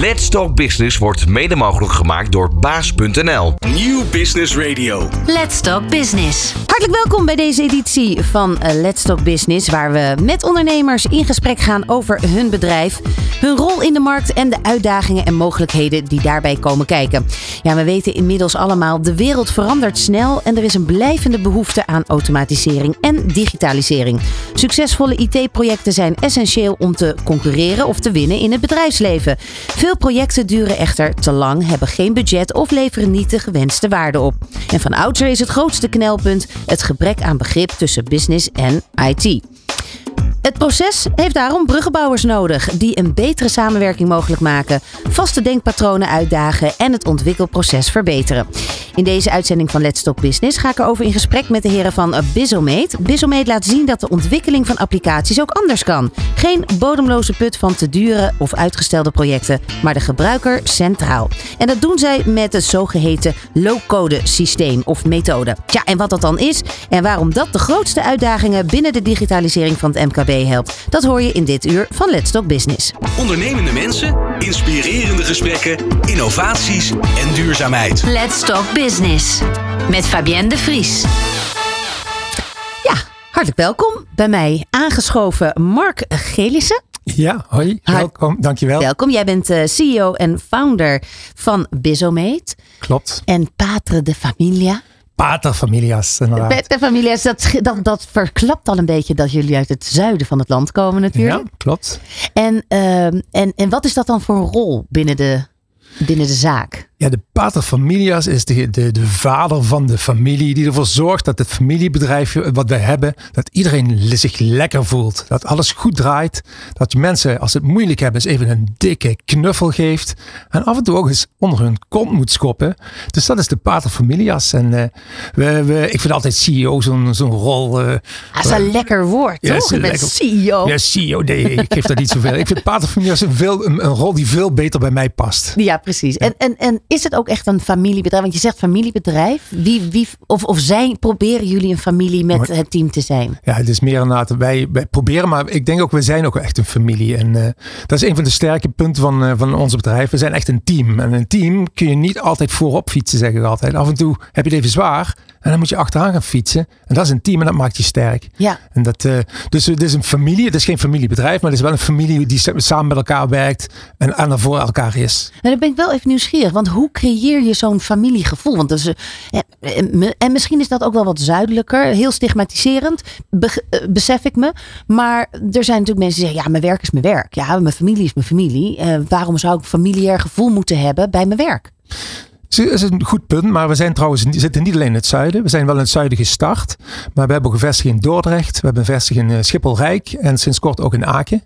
Let's Talk Business wordt mede mogelijk gemaakt door baas.nl. Nieuw Business Radio. Let's Talk Business. Hartelijk welkom bij deze editie van eh, Let's Talk Business, waar we met ondernemers in gesprek gaan over hun bedrijf, hun rol in de markt en de uitdagingen en mogelijkheden die daarbij komen kijken. Ja, we weten inmiddels allemaal, de wereld verandert snel en er is een blijvende behoefte aan automatisering en digitalisering. Succesvolle IT-projecten zijn essentieel om te concurreren of te winnen in het bedrijfsleven. Veel projecten duren echter te lang, hebben geen budget of leveren niet de gewenste waarde op. En van oudsher is het grootste knelpunt het gebrek aan begrip tussen business en IT. Het proces heeft daarom bruggenbouwers nodig die een betere samenwerking mogelijk maken, vaste denkpatronen uitdagen en het ontwikkelproces verbeteren. In deze uitzending van Let's Talk Business ga ik erover in gesprek met de heren van Bizomate. Bizomate laat zien dat de ontwikkeling van applicaties ook anders kan. Geen bodemloze put van te dure of uitgestelde projecten, maar de gebruiker centraal. En dat doen zij met het zogeheten low-code systeem of methode. Tja, en wat dat dan is en waarom dat de grootste uitdagingen binnen de digitalisering van het MKB helpt, dat hoor je in dit uur van Let's Talk Business. Ondernemende mensen, inspirerende gesprekken, innovaties en duurzaamheid. Let's Talk Business. Met Fabienne de Vries. Ja, hartelijk welkom bij mij aangeschoven Mark Gelissen. Ja, hoi. Welkom, dankjewel. Welkom, jij bent uh, CEO en founder van Bizomate. Klopt. En Patre de Familia. Paterfamilias. Paterfamilias, dat, dat, dat verklapt al een beetje dat jullie uit het zuiden van het land komen natuurlijk. Ja, klopt. En, uh, en, en wat is dat dan voor een rol binnen de, binnen de zaak? Ja, de paterfamilias is de, de, de vader van de familie die ervoor zorgt dat het familiebedrijf wat wij hebben, dat iedereen zich lekker voelt. Dat alles goed draait. Dat je mensen, als ze het moeilijk hebben, eens even een dikke knuffel geeft. En af en toe ook eens onder hun kont moet schoppen. Dus dat is de paterfamilias. En uh, we, we, ik vind altijd CEO zo'n zo'n rol. Uh, dat is een lekker woord, ja, toch? Met CEO. Ja, CEO. Nee, ik geef dat niet zoveel. Ik vind paterfamilias een, veel, een, een, rol die veel beter bij mij past. Ja, precies. Ja. En, en, en is het ook echt een familiebedrijf? Want je zegt familiebedrijf. Wie, wie, of, of zijn, proberen jullie een familie met het team te zijn? Ja, het is meer inderdaad. Wij, wij proberen, maar ik denk ook, we zijn ook echt een familie. En uh, dat is een van de sterke punten van, uh, van ons bedrijf. We zijn echt een team. En een team kun je niet altijd voorop fietsen, zeg ik altijd. Af en toe heb je het even zwaar. En dan moet je achteraan gaan fietsen. En dat is een team en dat maakt je sterk. Ja. En dat, uh, dus het is een familie. Het is geen familiebedrijf, maar het is wel een familie die samen met elkaar werkt. En, er voor elkaar is. En dan ben ik wel even nieuwsgierig. Want hoe creëer je zo'n familiegevoel? Want dat is, uh, en misschien is dat ook wel wat zuidelijker. Heel stigmatiserend, be, besef ik me. Maar er zijn natuurlijk mensen die zeggen, ja, mijn werk is mijn werk. Ja, mijn familie is mijn familie. waarom zou ik een familiair gevoel moeten hebben bij mijn werk? Is een goed punt, maar we zijn trouwens zitten niet alleen in het zuiden. We zijn wel in het zuiden gestart, maar we hebben vestiging in Dordrecht. We hebben een vestiging in Schiphol-Rijk en sinds kort ook in Aken.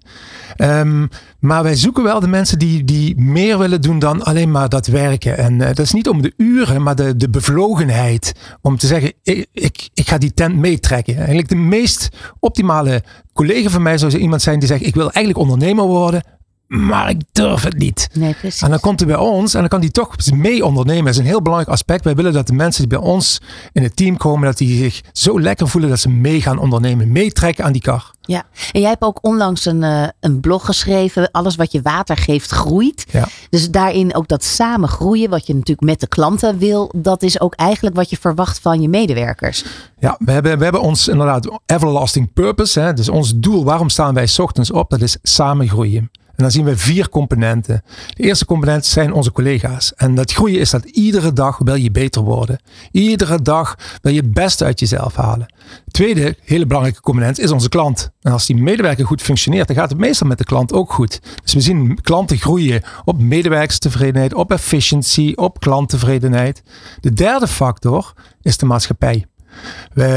Um, maar wij zoeken wel de mensen die, die meer willen doen dan alleen maar dat werken. En uh, dat is niet om de uren, maar de, de bevlogenheid. Om te zeggen, ik, ik, ik ga die tent meetrekken. Eigenlijk de meest optimale collega van mij zou iemand zijn die zegt, ik wil eigenlijk ondernemer worden maar ik durf het niet. Nee, precies. En dan komt hij bij ons en dan kan hij toch mee ondernemen. Dat is een heel belangrijk aspect. Wij willen dat de mensen die bij ons in het team komen, dat die zich zo lekker voelen dat ze mee gaan ondernemen, meetrekken aan die kar. Ja, en jij hebt ook onlangs een, uh, een blog geschreven. Alles wat je water geeft, groeit. Ja. Dus daarin ook dat samen groeien, wat je natuurlijk met de klanten wil, dat is ook eigenlijk wat je verwacht van je medewerkers. Ja, we hebben, we hebben ons inderdaad everlasting purpose. Hè? Dus ons doel, waarom staan wij 's ochtends op? Dat is samen groeien. En dan zien we vier componenten. De eerste component zijn onze collega's. En dat groeien is dat iedere dag wil je beter worden. Iedere dag wil je het beste uit jezelf halen. De tweede hele belangrijke component is onze klant. En als die medewerker goed functioneert, dan gaat het meestal met de klant ook goed. Dus we zien klanten groeien op medewerkerstevredenheid, op efficiency, op klanttevredenheid. De derde factor is de maatschappij.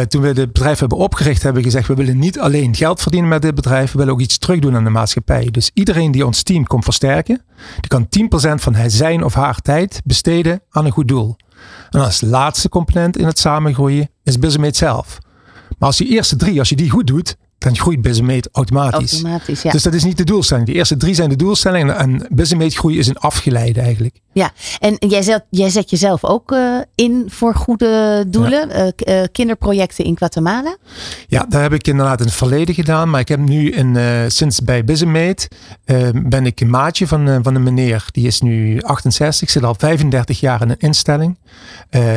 Toen we het bedrijf hebben opgericht, hebben we gezegd: we willen niet alleen geld verdienen met dit bedrijf, we willen ook iets terugdoen aan de maatschappij. Dus iedereen die ons team komt versterken, die kan 10% van zijn of haar tijd besteden aan een goed doel. En als laatste component in het samengroeien is Bizumate zelf. Maar als die eerste drie, als je die goed doet, dan groeit Bizemate automatisch. Automatisch, ja. Dus dat is niet de doelstelling. De eerste drie zijn de doelstellingen en Bizemate groei is een afgeleide eigenlijk. Ja, en jij zet, jij zet jezelf ook uh, in voor goede doelen. Ja. Uh, kinderprojecten in Guatemala. Ja, daar heb ik inderdaad in het verleden gedaan. Maar ik heb nu uh, sinds bij Bizemate ben ik een maatje van, van een meneer. Die is nu 68, zit al 35 jaar in een instelling.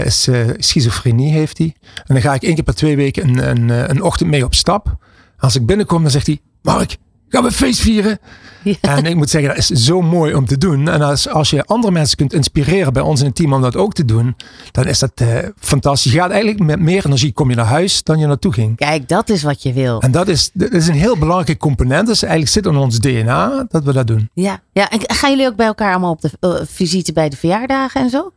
is, schizofrenie heeft hij. En dan ga ik één keer per twee weken een, een, een ochtend mee op stap. Als ik binnenkom, dan zegt hij: Mark, gaan we feest vieren? Ja. En ik moet zeggen, dat is zo mooi om te doen. En als, als je andere mensen kunt inspireren bij ons in het team om dat ook te doen, dan is dat uh, fantastisch. Je gaat eigenlijk met meer energie kom je naar huis dan je naartoe ging. Kijk, dat is wat je wil. En dat is, dat is een heel belangrijke component. Dus eigenlijk zit in ons DNA dat we dat doen. Ja, ja. en gaan jullie ook bij elkaar allemaal op de uh, visite bij de verjaardagen en zo?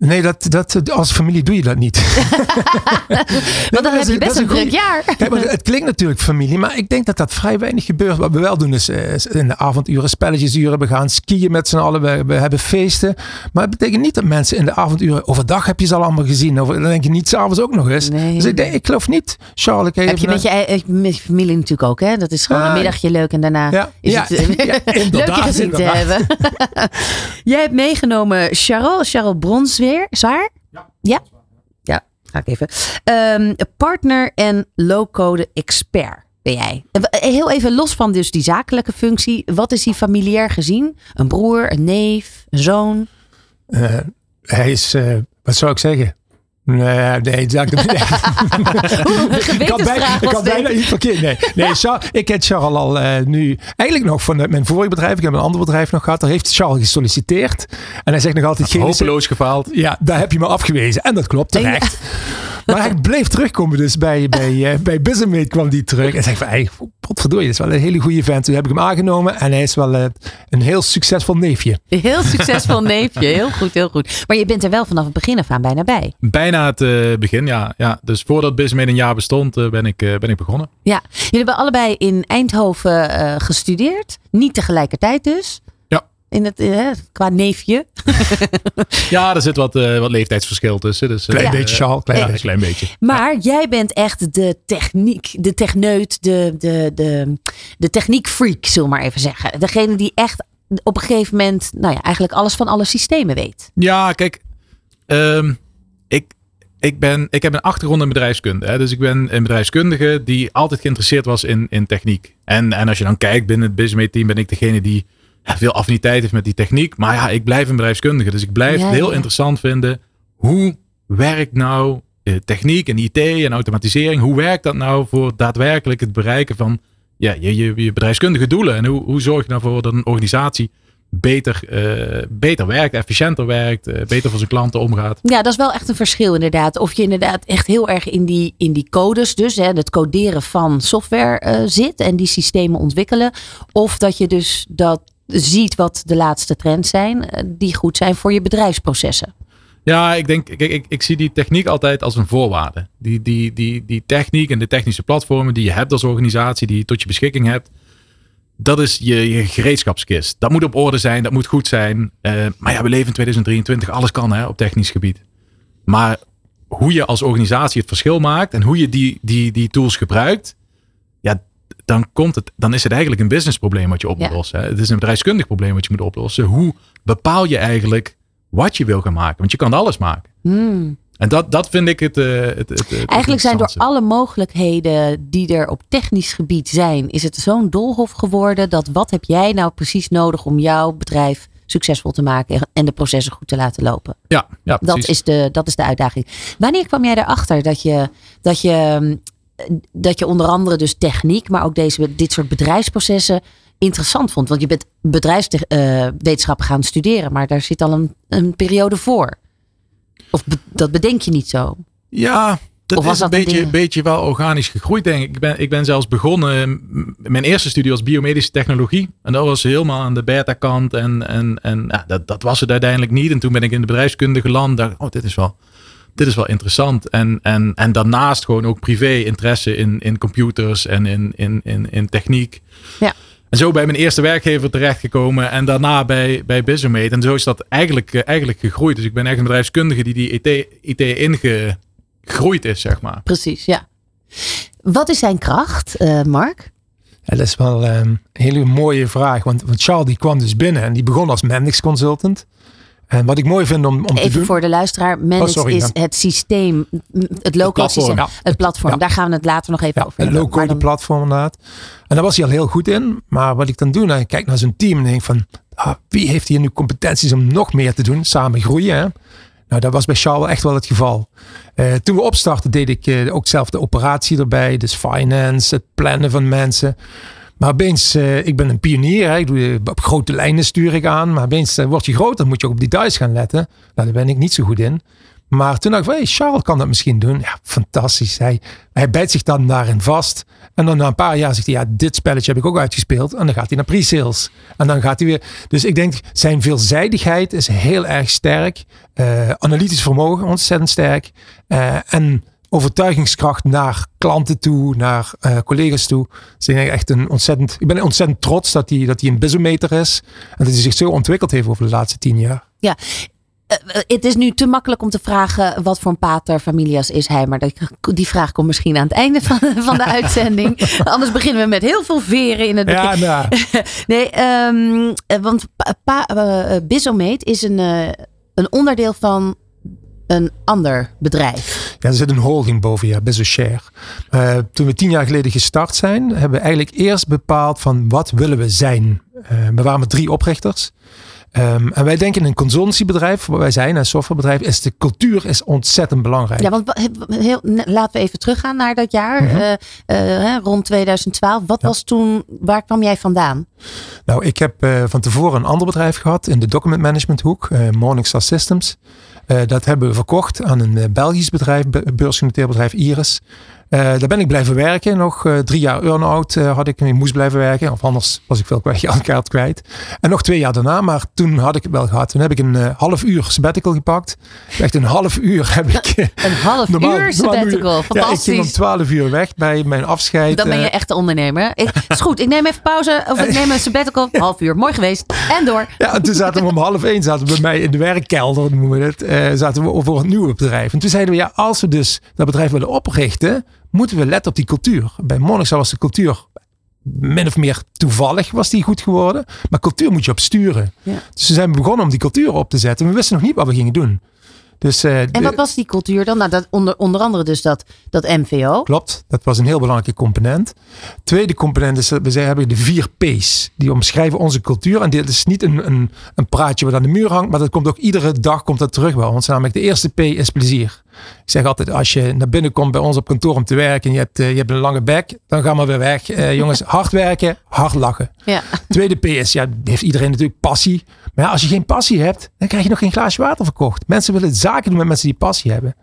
Nee, dat, dat, als familie doe je dat niet. Want dan heb je best een druk jaar. Kijk, maar het klinkt natuurlijk familie, maar ik denk dat dat vrij weinig gebeurt. Wat we wel doen is, is in de avonduren, spelletjesuren, we gaan skiën met z'n allen, we, we, hebben feesten. Maar het betekent niet dat mensen in de avonduren, overdag heb je ze al allemaal gezien. Over, dan denk je niet s'avonds ook nog eens. Nee. Dus ik, denk, ik geloof niet, Charles. Ik heb je met je, met je familie natuurlijk ook, hè? Dat is gewoon uh, een middagje leuk en daarna ja, is ja, het ja, leuk je gezien te hebben. Jij hebt meegenomen Charles, Charles Zwaar? Ja. Ja? Ja, ga ik even. Um, partner en low-code expert ben jij. Heel even los van dus die zakelijke functie. Wat is hij familiair gezien? Een broer, een neef, een zoon? Uh, hij is, uh, wat zou ik zeggen? Nee, nee, dat ik ik had bijna, ik had bijna iets verkeerd. Nee, nee Charles, ik ken Charles al uh, nu eigenlijk nog van mijn vorige bedrijf. Ik heb een ander bedrijf nog gehad. Daar heeft Charles gesolliciteerd. En hij zegt nog altijd... Geen hopeloos gefaald. Ja, daar heb je me afgewezen. En dat klopt, terecht. Maar hij bleef terugkomen dus bij, bij, uh, bij kwam die terug. En zei van, hey, potverdorie, dat is wel een hele goede vent. Toen heb ik hem aangenomen en hij is wel uh, een heel succesvol neefje. Heel succesvol neefje, heel goed, heel goed. Maar je bent er wel vanaf het begin af aan bijna bij. Bijna het uh, begin, ja. ja. Dus voordat Businessmate een jaar bestond, ben, ik, ben ik begonnen. Ja, jullie hebben allebei in Eindhoven gestudeerd. Niet tegelijkertijd dus. In het, uh, qua neefje. ja, er zit wat, uh, wat leeftijdsverschil tussen. Dus, klein uh, beetje, Charles. Klein, ja, klein beetje. Maar jij bent echt de techniek, de techneut, de, de, de, de techniekfreak, zullen we maar even zeggen. Degene die echt op een gegeven moment, nou ja, eigenlijk alles van alle systemen weet. Ja, kijk. Um, ik, ik, ben, ik heb een achtergrond in bedrijfskunde. Hè? Dus ik ben een bedrijfskundige die altijd geïnteresseerd was in, in techniek. En, en als je dan kijkt binnen het business team ben ik degene die veel affiniteit heeft met die techniek. Maar ja, ik blijf een bedrijfskundige. Dus ik blijf het heel interessant vinden. Hoe werkt nou eh, techniek en IT en automatisering? Hoe werkt dat nou voor daadwerkelijk het bereiken van ja, je, je, je bedrijfskundige doelen? En hoe, hoe zorg je nou voor dat een organisatie beter, uh, beter werkt, efficiënter werkt, uh, beter voor zijn klanten omgaat. Ja, dat is wel echt een verschil inderdaad. Of je inderdaad echt heel erg in die, in die codes, dus hè, het coderen van software uh, zit en die systemen ontwikkelen. Of dat je dus dat ziet wat de laatste trends zijn, eh, die goed zijn voor je bedrijfsprocessen. Ja, ik denk, ik, ik, ik zie die techniek altijd als een voorwaarde. Die, die, die, die techniek en de technische platformen die je hebt als organisatie, die je tot je beschikking hebt, dat is je, je gereedschapskist. Dat moet op orde zijn, dat moet goed zijn. Uh, maar ja, we leven in 2023, alles kan hè, op technisch gebied. Maar hoe je als organisatie het verschil maakt en hoe je die, die, die tools gebruikt, ja, dan, komt het, dan is het eigenlijk een businessprobleem wat je op moet lossen. Het is een bedrijfskundig probleem wat je moet oplossen. Hoe bepaal je eigenlijk wat je wil gaan maken? Want je kan alles maken. Hmm. En dat, dat vind ik het. Uh, het, het, het Eigenlijk zijn door alle mogelijkheden die er op technisch gebied zijn, is het zo'n doolhof geworden dat wat heb jij nou precies nodig om jouw bedrijf succesvol te maken en de processen goed te laten lopen? Ja, ja dat, is de, dat is de uitdaging. Wanneer kwam jij erachter dat je, dat je dat je onder andere dus techniek, maar ook deze, dit soort bedrijfsprocessen interessant vond. Want je bent bedrijfswetenschappen gaan studeren, maar daar zit al een, een periode voor. Of dat bedenk je niet zo? Ja, dat is een beetje, een beetje wel organisch gegroeid, denk ik. Ik ben, ik ben zelfs begonnen. Mijn eerste studie was biomedische technologie. En dat was helemaal aan de beta-kant. En, en, en ja, dat, dat was het uiteindelijk niet. En toen ben ik in de bedrijfskunde geland. Dacht, oh, dit is wel dit is wel interessant. En, en, en daarnaast gewoon ook privé interesse in, in computers en in, in, in, in techniek. Ja. En zo bij mijn eerste werkgever terechtgekomen en daarna bij, bij Businessmate. En zo is dat eigenlijk, eh, eigenlijk gegroeid. Dus ik ben echt een bedrijfskundige die die IT, IT ingegroeid is, zeg maar. Precies, ja. Wat is zijn kracht, uh, Mark? Ja, dat is wel um, een hele mooie vraag. Want, want Charles die kwam dus binnen en die begon als Mendix consultant. En wat ik mooi vind om, om Even te doen... voor de luisteraar. Oh, sorry, is ja. het systeem, het local platform, systeem, ja. het platform. Ja. Daar gaan we het later nog even Ja, over hebben. Maar low-code dan- platform inderdaad. En daar was hij al heel goed in. Maar wat ik dan doe, dan kijk ik naar zo'n team en denk van... ah, wie heeft hier nu competenties om nog meer te doen? Samen groeien, hè? Nou, dat was bij Charles wel echt wel het geval. Eh, toen we opstartten deed ik eh, ook zelf de operatie erbij. Dus finance, het plannen van mensen. Maar opeens, eh, ik ben een pionier. Hè? Ik doe, op grote lijnen stuur ik aan. Maar opeens eh, word je groter, moet je ook op details gaan letten. Nou, daar ben ik niet zo goed in. Maar toen dacht ik, hey, Charles kan dat misschien doen. Ja, fantastisch. Hij, hij bijt zich dan daarin vast. En dan na een paar jaar zegt hij, ja, dit spelletje heb ik ook uitgespeeld. En dan gaat hij naar pre-sales. En dan gaat hij weer. Dus ik denk, zijn veelzijdigheid is heel erg sterk. Eh, analytisch vermogen ontzettend sterk. Eh, en overtuigingskracht naar klanten toe, naar eh, collega's toe. Dus ik echt een ontzettend. Ik ben ontzettend trots dat hij, dat hij een bizometer is. En dat hij zich zo ontwikkeld heeft over de laatste tien jaar. Ja. Eh, eh, het is nu te makkelijk om te vragen wat voor een pater familias is hij. Maar dat- die vraag komt misschien aan het einde van, van de uitzending. Anders beginnen we met heel veel veren in het begin. Ja, nou, Nee, ehm, eh, want pa, is een, een onderdeel van een ander bedrijf. Ja, er zit een holding boven, ja, Share. Uh, toen we tien jaar geleden gestart zijn, hebben we eigenlijk eerst bepaald van wat willen we zijn. Uh, we waren met drie oprichters. Um, en wij denken in een consultancybedrijf, waar wij zijn, een softwarebedrijf, is de cultuur is ontzettend belangrijk. Ja, want wa- heel, laten we even teruggaan naar dat jaar, Mhm. eh, eh, rond 2012. Wat Ja. was toen, waar kwam jij vandaan? Nou, ik heb uh, van tevoren een ander bedrijf gehad in de document management hoek, Morningstar Systems. Uh, dat hebben we verkocht aan een uh, Belgisch bedrijf, beursgenoteerd bedrijf Iris. Uh, daar ben ik blijven werken. Nog uh, drie jaar earn-out uh, had ik. Ik moest blijven werken. Of anders was ik veel geld kwijt. En nog twee jaar daarna. Maar toen had ik het wel gehad. Toen heb ik een half uur sabbatical gepakt. Echt een half uur heb ik... Een half normaal, uur sabbatical. Ja, Fantastisch. ik ging om twaalf uur weg bij mijn afscheid. Dan ben je eh, echt de ondernemer. Ik, is goed, ik neem even pauze. Of ik neem een sabbatical. Half uur, mooi geweest. En door. Ja, en toen zaten we om half één zaten we bij mij in de werkkelder, noemen we het. Zaten we over een nieuwe bedrijf. En toen zeiden we, ja, als we dus dat bedrijf willen oprichten, moeten we letten op die cultuur. Bij Monix was de cultuur min of meer toevallig was die goed geworden. Maar cultuur moet je op sturen. Ja. Dus we zijn begonnen om die cultuur op te zetten. We wisten nog niet wat we gingen doen. Dus, uh, en wat was die cultuur dan? Nou, dat onder, onder andere dus dat, dat MVO. Klopt, dat was een heel belangrijke component. Tweede component is dat we hebben de vier P's. Die omschrijven onze cultuur. En dit is niet een, een, een praatje wat aan de muur hangt. Maar dat komt ook iedere dag komt dat terug bij ons. Namelijk de eerste P is plezier. Ik zeg altijd, als je naar binnen komt bij ons op kantoor om te werken. En je hebt, uh, je hebt een lange bek. Dan gaan we weer weg. Uh, jongens, hard werken, hard lachen. Ja. Tweede P is, ja, heeft iedereen natuurlijk passie. Maar ja, als je geen passie hebt, dan krijg je nog geen glaasje water verkocht. Mensen willen zaken doen met mensen die passie hebben.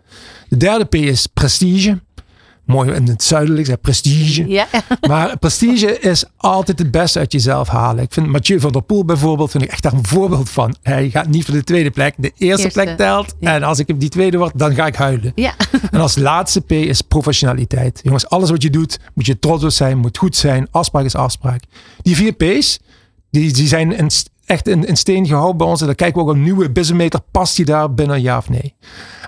De derde P is prestige. Mooi in het zuidelijk, zeg prestige. Ja. Maar prestige is altijd het beste uit jezelf halen. Ik vind Mathieu van der Poel bijvoorbeeld, vind ik echt daar een voorbeeld van. Hij gaat niet voor de tweede plek. De eerste, Eerste. plek telt. Ja. En als ik op die tweede word, dan ga ik huilen. Ja. En als laatste P is professionaliteit. Jongens, alles wat je doet, moet je trots op zijn, moet goed zijn. Afspraak is afspraak. Die vier P's, die, die zijn in, echt in, in steen gehouden bij ons. En dan kijken we ook een nieuwe businessmeter. Past die daar binnen ja of nee?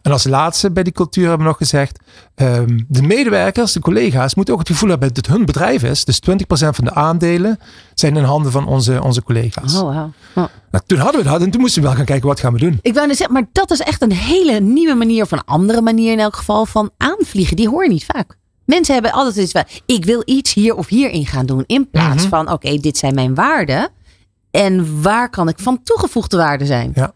En als laatste bij die cultuur hebben we nog gezegd. Um, de medewerkers, de collega's, moeten ook het gevoel hebben dat het hun bedrijf is. Dus 20% van de aandelen zijn in handen van onze, onze collega's. Oh, wow. oh. Nou, toen hadden we dat en toen moesten we wel gaan kijken wat gaan we doen. Ik wou net zeggen, maar dat is echt een hele nieuwe manier, of een andere manier in elk geval, van aanvliegen. Die hoor je niet vaak. Mensen hebben altijd iets van, ik wil iets hier of hierin gaan doen. In plaats Mhm. van, oké, dit zijn mijn waarden. En waar kan ik van toegevoegde waarde zijn? Ja.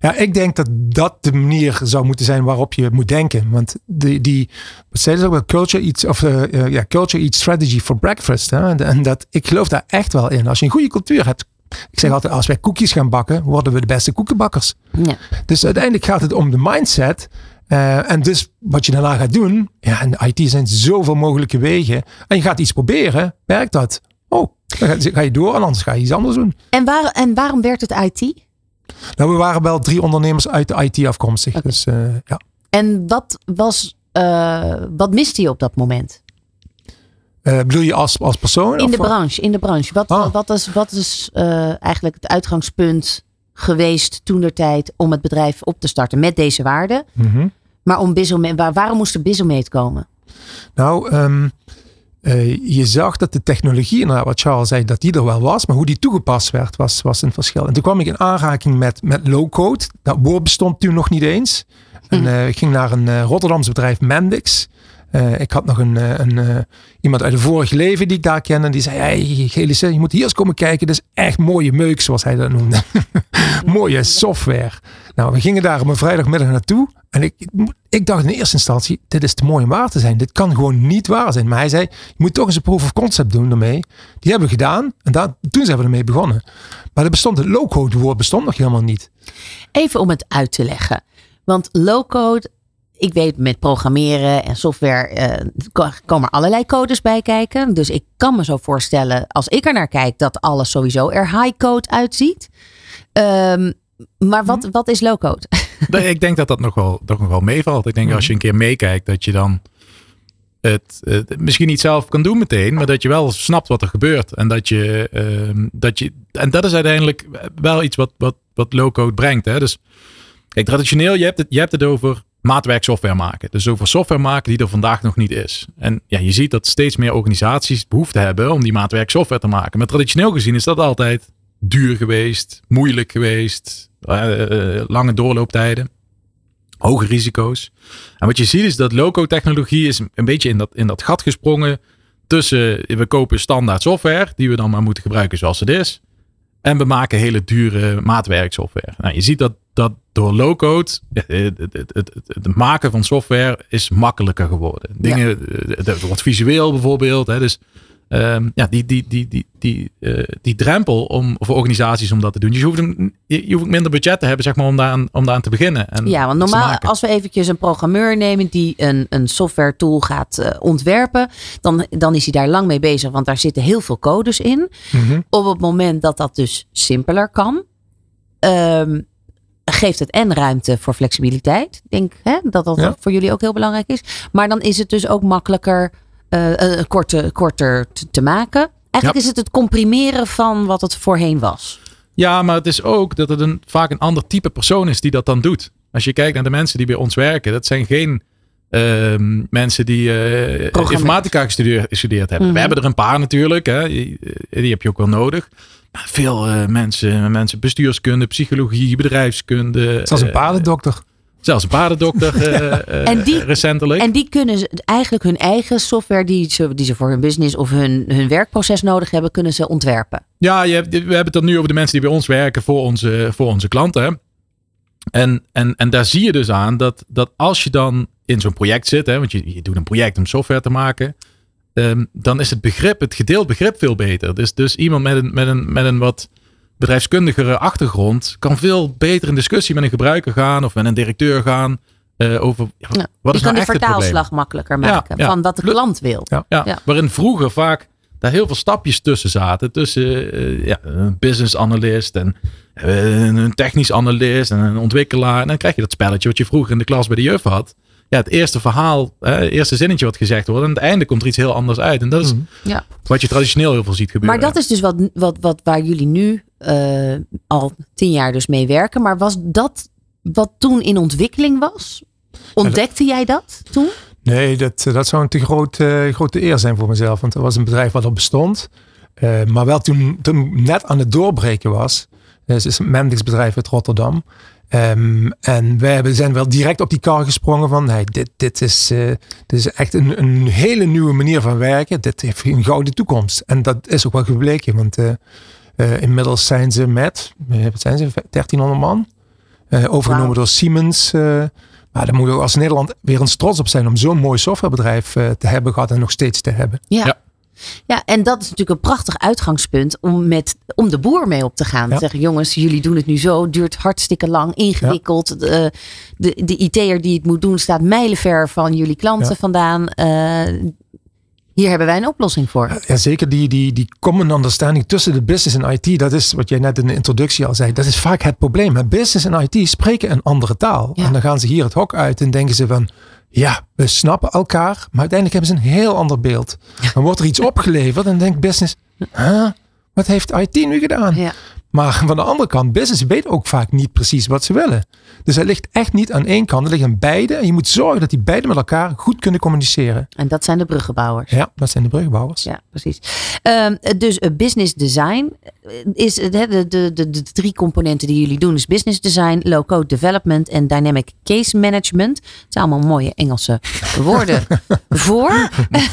Ja, ik denk dat dat de manier zou moeten zijn waarop je moet denken. Want die, die wat zeiden ze ook wel, culture eats, of uh, uh, ja, culture eats strategy for breakfast. Hè? En, en dat, ik geloof daar echt wel in. Als je een goede cultuur hebt. Ik zeg altijd, als wij koekjes gaan bakken, worden we de beste koekenbakkers. Ja. Dus uiteindelijk gaat het om de mindset. Uh, en dus wat je daarna gaat doen. Ja, in IT zijn zoveel mogelijke wegen. En je gaat iets proberen. Werkt dat? Oh, dan ga, je door en anders ga je iets anders doen. En, waar, en waarom werd het IT? Nou, we waren wel drie ondernemers uit de IT afkomstig. Dus uh, ja. En wat was, uh, wat miste je op dat moment? Uh, bedoel je als, als persoon? In of de wat? branche, in de branche. Wat, Ah. wat is, wat is eigenlijk het uitgangspunt geweest toen der tijd om het bedrijf op te starten met deze waarden? Mhm. Maar om waar, waarom moest er Bizomate komen? Nou, ehm, eh, je zag dat de technologie, inderdaad, wat Charles zei, dat die er wel was. Maar hoe die toegepast werd, was, was een verschil. En toen kwam ik in aanraking met, met low-code. Dat woord bestond toen nog niet eens. En uh, ik ging naar een uh, Rotterdams bedrijf, Mendix. Ik had nog een, een iemand uit een vorig leven die ik daar kende. Die zei, hey Gelissen, je moet hier eens komen kijken. Dat is echt mooie meuk, zoals hij dat noemde. mooie software. Nou, we gingen daar op een vrijdagmiddag naartoe. En ik, ik dacht in eerste instantie, dit is te mooi om waar te zijn. Dit kan gewoon niet waar zijn. Maar hij zei, je moet toch eens een proof of concept doen ermee. Die hebben we gedaan. En daar, toen zijn we ermee begonnen. Maar er bestond, het low-code woord bestond nog helemaal niet. Even om het uit te leggen. Want low-code, ik weet met programmeren en software uh, komen allerlei codes bij kijken. Dus ik kan me zo voorstellen, als ik er naar kijk, dat alles sowieso er high-code uitziet. Um, maar wat, wat is low-code? ik denk dat dat nog wel, nog wel meevalt. Ik denk mm. als je een keer meekijkt, dat je dan het, het, misschien niet zelf kan doen meteen, maar dat je wel snapt wat er gebeurt. En dat je, uh, dat je en dat is uiteindelijk wel iets wat, wat, wat low-code brengt. Hè? Dus kijk, traditioneel, je hebt, het, je hebt het over maatwerk software maken. Dus over software maken die er vandaag nog niet is. En ja, je ziet dat steeds meer organisaties behoefte hebben om die maatwerk software te maken. Maar traditioneel gezien is dat altijd duur geweest, moeilijk geweest, lange doorlooptijden, hoge risico's. En wat je ziet is dat low technologie is een beetje in dat, in dat gat gesprongen tussen we kopen standaard software die we dan maar moeten gebruiken zoals het is. En we maken hele dure maatwerksoftware. Nou, je ziet dat, dat door low-code, het, het, het, het, maken van software is makkelijker geworden. Dingen, ja. het, wordt visueel bijvoorbeeld. Hè, dus Um, ja, die, die, die, die, die, uh, die drempel om, voor organisaties om dat te doen. Dus je hoeft, je hoeft minder budget te hebben zeg maar, om, daaraan, om daaraan te beginnen. En ja, want normaal als we eventjes een programmeur nemen die een, een software tool gaat uh, ontwerpen, dan, dan is hij daar lang mee bezig, want daar zitten heel veel codes in. Mm -hmm. Op het moment dat dat dus simpeler kan, um, geeft het en ruimte voor flexibiliteit. Ik denk hè, dat dat ja. voor jullie ook heel belangrijk is. Maar dan is het dus ook makkelijker uh, korter, korter te, te maken. Eigenlijk ja. is het het comprimeren van wat het voorheen was. Ja, maar het is ook dat het een, vaak een ander type persoon is die dat dan doet. Als je kijkt naar de mensen die bij ons werken, dat zijn geen uh, mensen die uh, informatica gestudeerd, gestudeerd hebben. Mm -hmm. We hebben er een paar natuurlijk, hè. Die, die heb je ook wel nodig. Maar veel uh, mensen, mensen bestuurskunde, psychologie, bedrijfskunde. Zelfs een paardendokter. Zelfs een paardendokter uh, en die, recentelijk. En die kunnen eigenlijk hun eigen software die ze, die ze voor hun business of hun, hun werkproces nodig hebben, kunnen ze ontwerpen. Ja, je hebt, we hebben het dan nu over de mensen die bij ons werken voor onze, voor onze klanten. En, en, en daar zie je dus aan dat, dat als je dan in zo'n project zit, hè, want je, je doet een project om software te maken, um, dan is het begrip, het gedeeld begrip veel beter. Dus, dus iemand met een, met een, met een wat bedrijfskundigere achtergrond kan veel beter in discussie met een gebruiker gaan of met een directeur gaan. Uh, over ja, ja, wat is nou echt de vertaalslag makkelijker maken ja, van wat de klant wil. Ja, Waarin vroeger vaak daar heel veel stapjes tussen zaten. Tussen uh, ja, een business analyst en uh, een technisch analist en een ontwikkelaar. En dan krijg je dat spelletje wat je vroeger in de klas bij de juf had ja, het eerste verhaal, het eerste zinnetje wat gezegd wordt. En aan het einde komt er iets heel anders uit. En dat is mhm. ja. wat je traditioneel heel veel ziet gebeuren. Maar dat is dus wat, wat, wat waar jullie nu uh, al tien jaar dus mee werken. Maar was dat wat toen in ontwikkeling was? Ontdekte jij dat toen? Nee, dat, dat zou een te groot, uh, grote eer zijn voor mezelf. Want er was een bedrijf wat al bestond. Uh, maar wel toen, toen net aan het doorbreken was. Het is een Mendix bedrijf uit Rotterdam. Um, en wij zijn wel direct op die kar gesprongen van hey, dit, dit, is, uh, dit is echt een, een hele nieuwe manier van werken. Dit heeft een gouden toekomst. En dat is ook wel gebleken, want uh, uh, inmiddels zijn ze met, wat zijn ze, 1300 man. overgenomen wow. door Siemens. maar daar moeten we als Nederland weer eens trots op zijn om zo'n mooi softwarebedrijf te hebben gehad en nog steeds te hebben. ja. ja. Ja, en dat is natuurlijk een prachtig uitgangspunt om, met, om de boer mee op te gaan. Ja. Zeggen, jongens, jullie doen het nu zo, duurt hartstikke lang, ingewikkeld. Ja. De, de, de IT'er die het moet doen staat mijlenver van jullie klanten ja. vandaan. Uh, hier hebben wij een oplossing voor. Ja, zeker die, die, die common understanding tussen de business en IT. Dat is wat jij net in de introductie al zei. Dat is vaak het probleem. Business en IT spreken een andere taal. En dan gaan ze hier het hok uit en denken ze van ja, we snappen elkaar, maar uiteindelijk hebben ze een heel ander beeld. Dan wordt er iets opgeleverd en denkt business, huh, wat heeft IT nu gedaan? Ja. Maar van de andere kant, business weet ook vaak niet precies wat ze willen. Dus het ligt echt niet aan één kant, het ligt aan beide. En je moet zorgen dat die beide met elkaar goed kunnen communiceren. En dat zijn de bruggenbouwers. Ja, dat zijn de bruggenbouwers. Ja, precies. Um, dus uh, business design is de, de, de, de, de drie componenten die jullie doen. Is business design, low-code development en dynamic case management. Het zijn allemaal mooie Engelse woorden voor.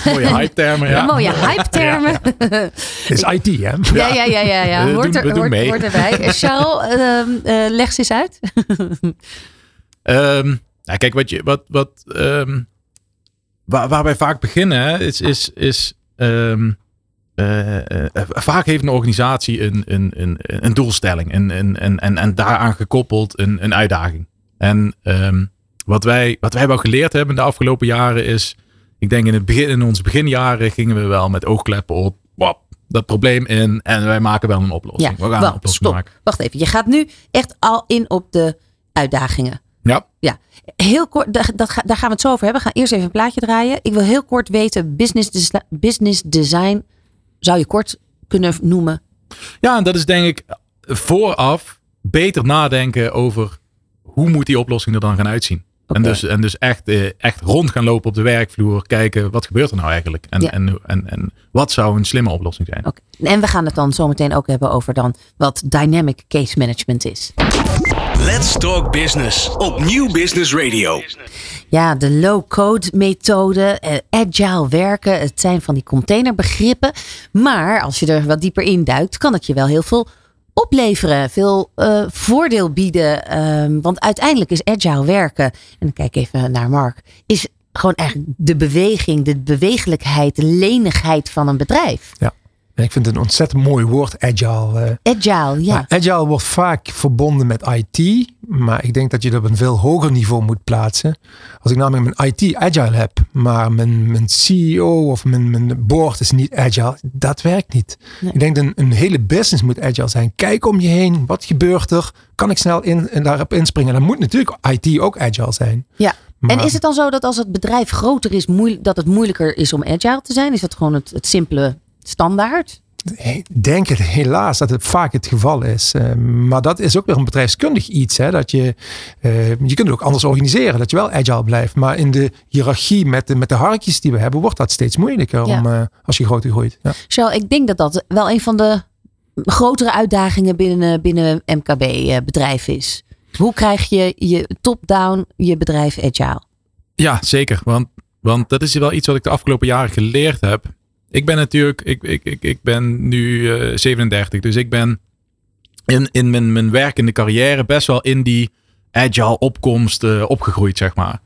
mooie hype-termen, ja. mooie hype-termen. Ja. is IT, hè? Ja, ja, ja. ja, ja. Hoort, er, hoort, hoort erbij. Charles, uh, uh, leg ze eens uit. um, nou, kijk, wat je, wat, wat, um, waar, waar wij vaak beginnen, hè, is, is, is um, uh, uh, vaak heeft een organisatie een, een, een, een doelstelling en, en, en, en, en daaraan gekoppeld een, een uitdaging. En um, wat, wij, wat wij wel geleerd hebben de afgelopen jaren is, ik denk in, het begin, in onze beginjaren gingen we wel met oogkleppen op, wap, dat probleem in en wij maken wel een oplossing. Ja, we gaan wel, een oplossing stop. maken. Wacht even, je gaat nu echt al in op de uitdagingen. Ja. Ja, heel kort, dat, dat, daar gaan we het zo over hebben. We gaan eerst even een plaatje draaien. Ik wil heel kort weten, business, des- business design, zou je kort kunnen noemen? Ja, en dat is denk ik vooraf beter nadenken over hoe moet die oplossing er dan gaan uitzien. En, dus, en dus echt, eh, echt rond gaan lopen op de werkvloer. Kijken wat gebeurt er nou eigenlijk. En, Ja. en, en, en wat zou een slimme oplossing zijn. En we gaan het dan zometeen ook hebben over dan wat dynamic case management is. Let's Talk Business op Nieuw Business Radio. Ja, de low-code methode, eh, agile werken, het zijn van die containerbegrippen. Maar als je er wat dieper in duikt, kan het je wel heel veel opleveren, veel eh, voordeel bieden. Ehm, want uiteindelijk is agile werken, en dan kijk even naar Mark, is gewoon eigenlijk de beweging, de bewegelijkheid, de lenigheid van een bedrijf. En ik vind het een ontzettend mooi woord, agile. Agile, ja. Maar agile wordt vaak verbonden met IT, maar ik denk dat je dat op een veel hoger niveau moet plaatsen. Als ik namelijk mijn IT agile heb, maar mijn, mijn CEO of mijn, mijn board is niet agile, dat werkt niet. Nee. Ik denk dat een, een hele business moet agile zijn. Kijk om je heen, wat gebeurt er? Kan ik snel in, en daarop inspringen? Dan moet natuurlijk IT ook agile zijn. ja. En is het dan zo dat als het bedrijf groter is, moeil- dat het moeilijker is om agile te zijn? Is dat gewoon het, het simpele standaard? Ik denk het helaas dat het vaak het geval is. Eh, maar dat is ook weer een bedrijfskundig iets. Hè? Dat je, eh, je kunt het ook anders organiseren. Dat je wel agile blijft. Maar in de hiërarchie met de, met de harkjes die we hebben, wordt dat steeds moeilijker Ja. om, eh, als je groter groeit. Ja. Charles, ik denk dat dat wel een van de grotere uitdagingen binnen, binnen MKB-bedrijf is. Hoe krijg je je top-down je bedrijf agile? Ja, zeker. Want, want dat is wel iets wat ik de afgelopen jaren geleerd heb. Ik ben natuurlijk, ik, ik, ik, ik ben nu eh, 37, dus ik ben in, in mijn, mijn werkende carrière best wel in die agile opkomst eh, opgegroeid, zeg maar.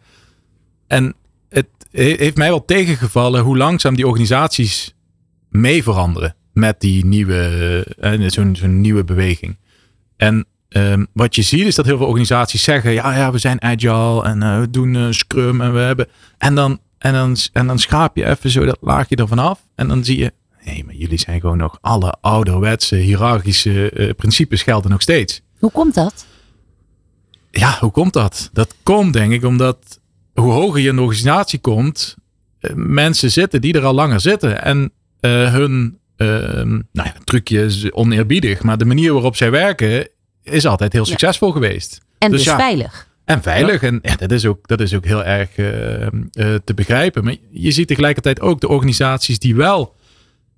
En het he- heeft mij wel tegengevallen hoe langzaam die organisaties mee veranderen met die nieuwe, eh, zo'n zo'n nieuwe beweging. En ehm, wat je ziet is dat heel veel organisaties zeggen: ja, ja we zijn agile en eh, we doen eh, Scrum en we hebben. En dan, en, dan, en dan schaap je even zo dat laagje ervan af. En dan zie je: nee, maar jullie zijn gewoon nog alle ouderwetse, hiërarchische eh, principes gelden nog steeds. Hoe komt dat? Ja, hoe komt dat? Dat komt denk ik omdat hoe hoger je in de organisatie komt, eh, mensen zitten die er al langer zitten. En eh, hun eh, nou ja, trucje is oneerbiedig, maar de manier waarop zij werken is altijd heel Ja. succesvol geweest. En Dus dus, ja. veilig. En veilig. En ja, dat, is ook, dat is ook heel erg eh, eh, te begrijpen. Maar je ziet tegelijkertijd ook de organisaties die wel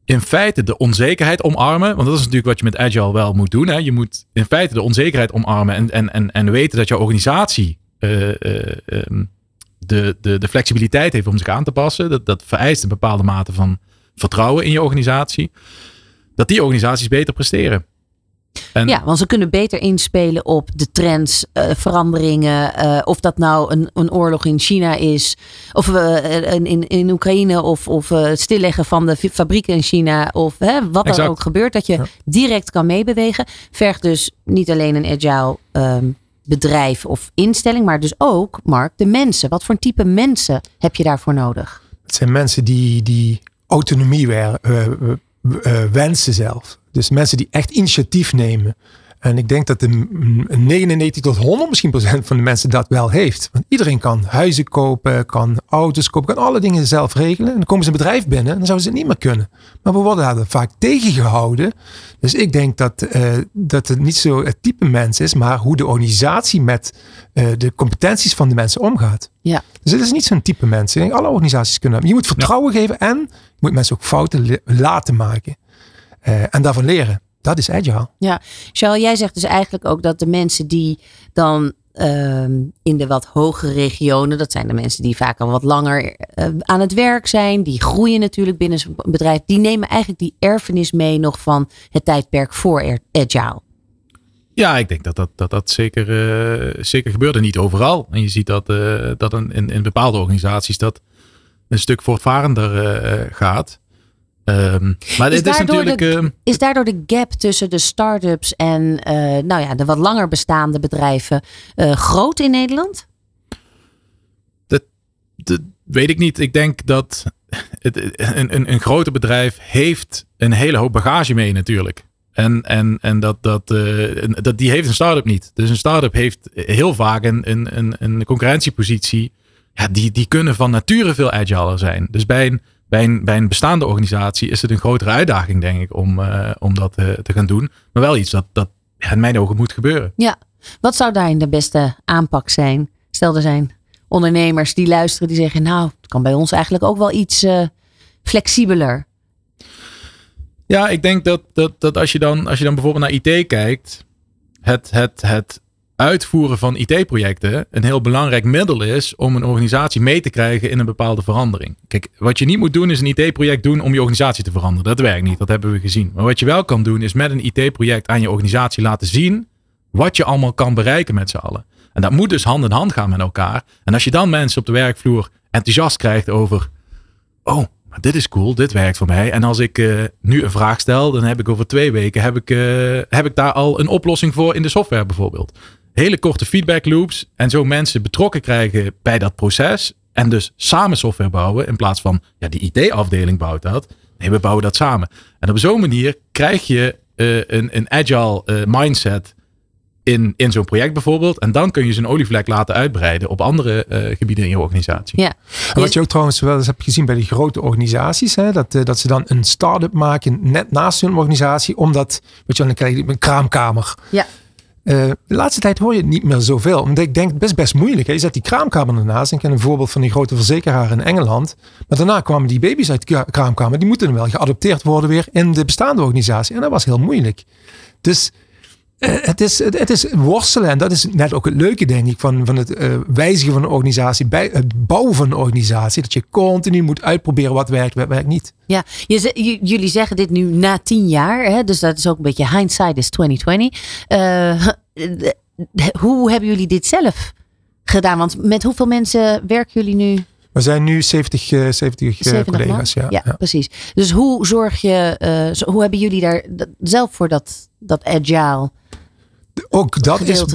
in feite de onzekerheid omarmen. Want dat is natuurlijk wat je met Agile wel moet doen. Hè. Je moet in feite de onzekerheid omarmen en, en, en, en weten dat jouw organisatie eh, ehm, de, de, de flexibiliteit heeft om zich aan te passen. Dat, dat vereist een bepaalde mate van vertrouwen in je organisatie. Dat die organisaties beter presteren. En Ja, want ze kunnen beter inspelen op de trends, eh, veranderingen. eh, of dat nou een, een oorlog in China is, of eh, in, in, in Oekraïne, of, of eh, het stilleggen van de fabrieken in China, of hè, wat er ook gebeurt, dat je Ja. direct kan meebewegen. Vergt dus niet alleen een agile ehm, bedrijf of instelling, maar dus ook, Mark, de mensen. Wat voor type mensen heb je daarvoor nodig? Het zijn mensen die, die autonomie eh, eh, eh, wensen zelf. Dus mensen die echt initiatief nemen. En ik denk dat de mm, 99 tot 100 misschien procent van de mensen dat wel heeft. Want iedereen kan huizen kopen, kan auto's kopen, kan alle dingen zelf regelen. En dan komen ze een bedrijf binnen en dan zouden ze het niet meer kunnen. Maar we worden daar vaak tegengehouden. Dus ik denk dat, eh, dat het niet zo het type mens is, maar hoe de organisatie met eh, de competenties van de mensen omgaat. Ja. Dus het is niet zo'n type mensen. Ik denk, alle organisaties kunnen dat. Je moet vertrouwen geven en je moet mensen ook fouten laten maken. Eh, en daarvan leren. Dat is agile. Ja, Charles, jij zegt dus eigenlijk ook dat de mensen die dan ehm, in de wat hogere regionen, dat zijn de mensen die vaak al wat langer eh, aan het werk zijn, die groeien natuurlijk binnen zo'n bedrijf, die nemen eigenlijk die erfenis mee nog van het tijdperk voor agile. Ja, ik denk dat dat, dat, dat zeker, eh, zeker gebeurt en niet overal. En je ziet dat, eh, dat een, in, in bepaalde organisaties dat een stuk voortvarender eh, gaat. Ehm, maar Is dit is daardoor natuurlijk... de- ehm, Is daardoor de gap tussen de start-ups en eh, nou ja, de wat langer bestaande bedrijven eh, groot in Nederland? Dat weet ik niet. Ik denk dat het, een, een, een groter bedrijf heeft een hele hoop bagage mee natuurlijk. En, en, en dat, dat, eh, dat, die heeft een start-up niet. Dus een start-up heeft heel vaak een, een, een, een concurrentiepositie. Ja, die, die kunnen van nature veel agiler zijn. Dus bij een, bij een, bij een bestaande organisatie is het een grotere uitdaging, denk ik, om, eh, om dat eh, te gaan doen. Maar wel iets dat, dat ja, in mijn ogen moet gebeuren. Ja, wat zou daarin de beste aanpak zijn? Stel, er zijn ondernemers die luisteren die zeggen, nou, het kan bij ons eigenlijk ook wel iets eh, flexibeler. Ja, ik denk dat, dat, dat als, je dan, als je dan bijvoorbeeld naar IT kijkt, het, het, het uitvoeren van IT-projecten een heel belangrijk middel is om een organisatie mee te krijgen in een bepaalde verandering. Kijk, wat je niet moet doen is een IT-project doen om je organisatie te veranderen. Dat werkt niet, dat hebben we gezien. Maar wat je wel kan doen is met een IT-project aan je organisatie laten zien wat je allemaal kan bereiken met z'n allen. En dat moet dus hand in hand gaan met elkaar. En als je dan mensen op de werkvloer enthousiast krijgt over oh, dit is cool, dit werkt voor mij. En als ik eh, nu een vraag stel, dan heb ik over twee weken heb ik, eh, heb ik daar al een oplossing voor in de software bijvoorbeeld. Hele korte feedback loops en zo mensen betrokken krijgen bij dat proces. En dus samen software bouwen in plaats van, ja, die IT-afdeling bouwt dat. Nee, we bouwen dat samen. En op zo'n manier krijg je eh, een, een agile eh, mindset in, in zo'n project bijvoorbeeld. En dan kun je zo'n olievlek laten uitbreiden op andere eh, gebieden in je organisatie. Ja. En wat je ook trouwens wel eens hebt gezien bij die grote organisaties, hè, dat, dat ze dan een start-up maken net naast hun organisatie, omdat, weet je, wel, dan krijg je een kraamkamer. Ja. Eh, de laatste tijd hoor je het niet meer zoveel. Omdat ik denk, best best moeilijk. Hè? Je zet die kraamkamer ernaast. Ik ken een voorbeeld van die grote verzekeraar in Engeland. Maar daarna kwamen die baby's uit de kra- kraamkamer. Die moeten wel geadopteerd worden weer in de bestaande organisatie. En dat was heel moeilijk. Dus het, is, het, is worstelen. En dat is net ook het leuke, denk ik, van, van het eh, wijzigen van een organisatie. Bij het bouwen van een organisatie. Dat je continu moet uitproberen wat werkt, wat werkt niet. Ja, je, jullie zeggen dit nu na tien jaar, hè? dus dat is ook een beetje hindsight is 2020. Eh, de- de- hoe hebben jullie dit zelf gedaan? Want met hoeveel mensen werken jullie nu? We zijn nu 70, eh, 70 eh, 70 man? collega's. Ja, ja, ja. precies. Dus hoe zorg je, eh, hoe hebben jullie daar zelf voor dat, dat agile? Ook dat is,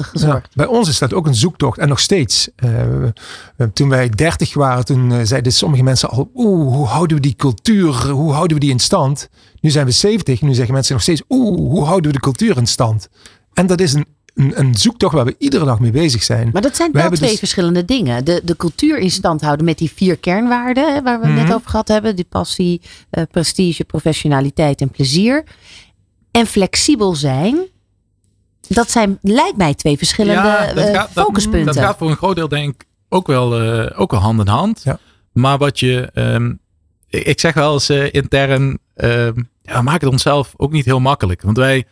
bij ons is dat ook een zoektocht en nog steeds. Eh, toen wij 30 waren, toen eh, zeiden sommige mensen al, oeh, hoe houden we die cultuur, hoe houden we die in stand? Nu zijn we 70 en nu zeggen mensen nog steeds, oeh, hoe houden we de cultuur in stand? En dat is een, een, een zoektocht waar we iedere dag mee bezig zijn. Maar dat zijn We wel twee dus- verschillende dingen. De, de cultuur in stand houden met die vier kernwaarden waar we het Mhm. net over gehad hebben. Die passie, eh, prestige, professionaliteit en plezier. En flexibel zijn. Dat zijn, lijkt mij, twee verschillende eh, focuspunten. Dat gaat voor een groot deel denk ik ook wel, eh, ook wel hand in hand. Ja. Maar wat je, ehm, ik zeg wel eens eh, intern, ehm, ja, we maken het onszelf ook niet heel makkelijk. Want wij,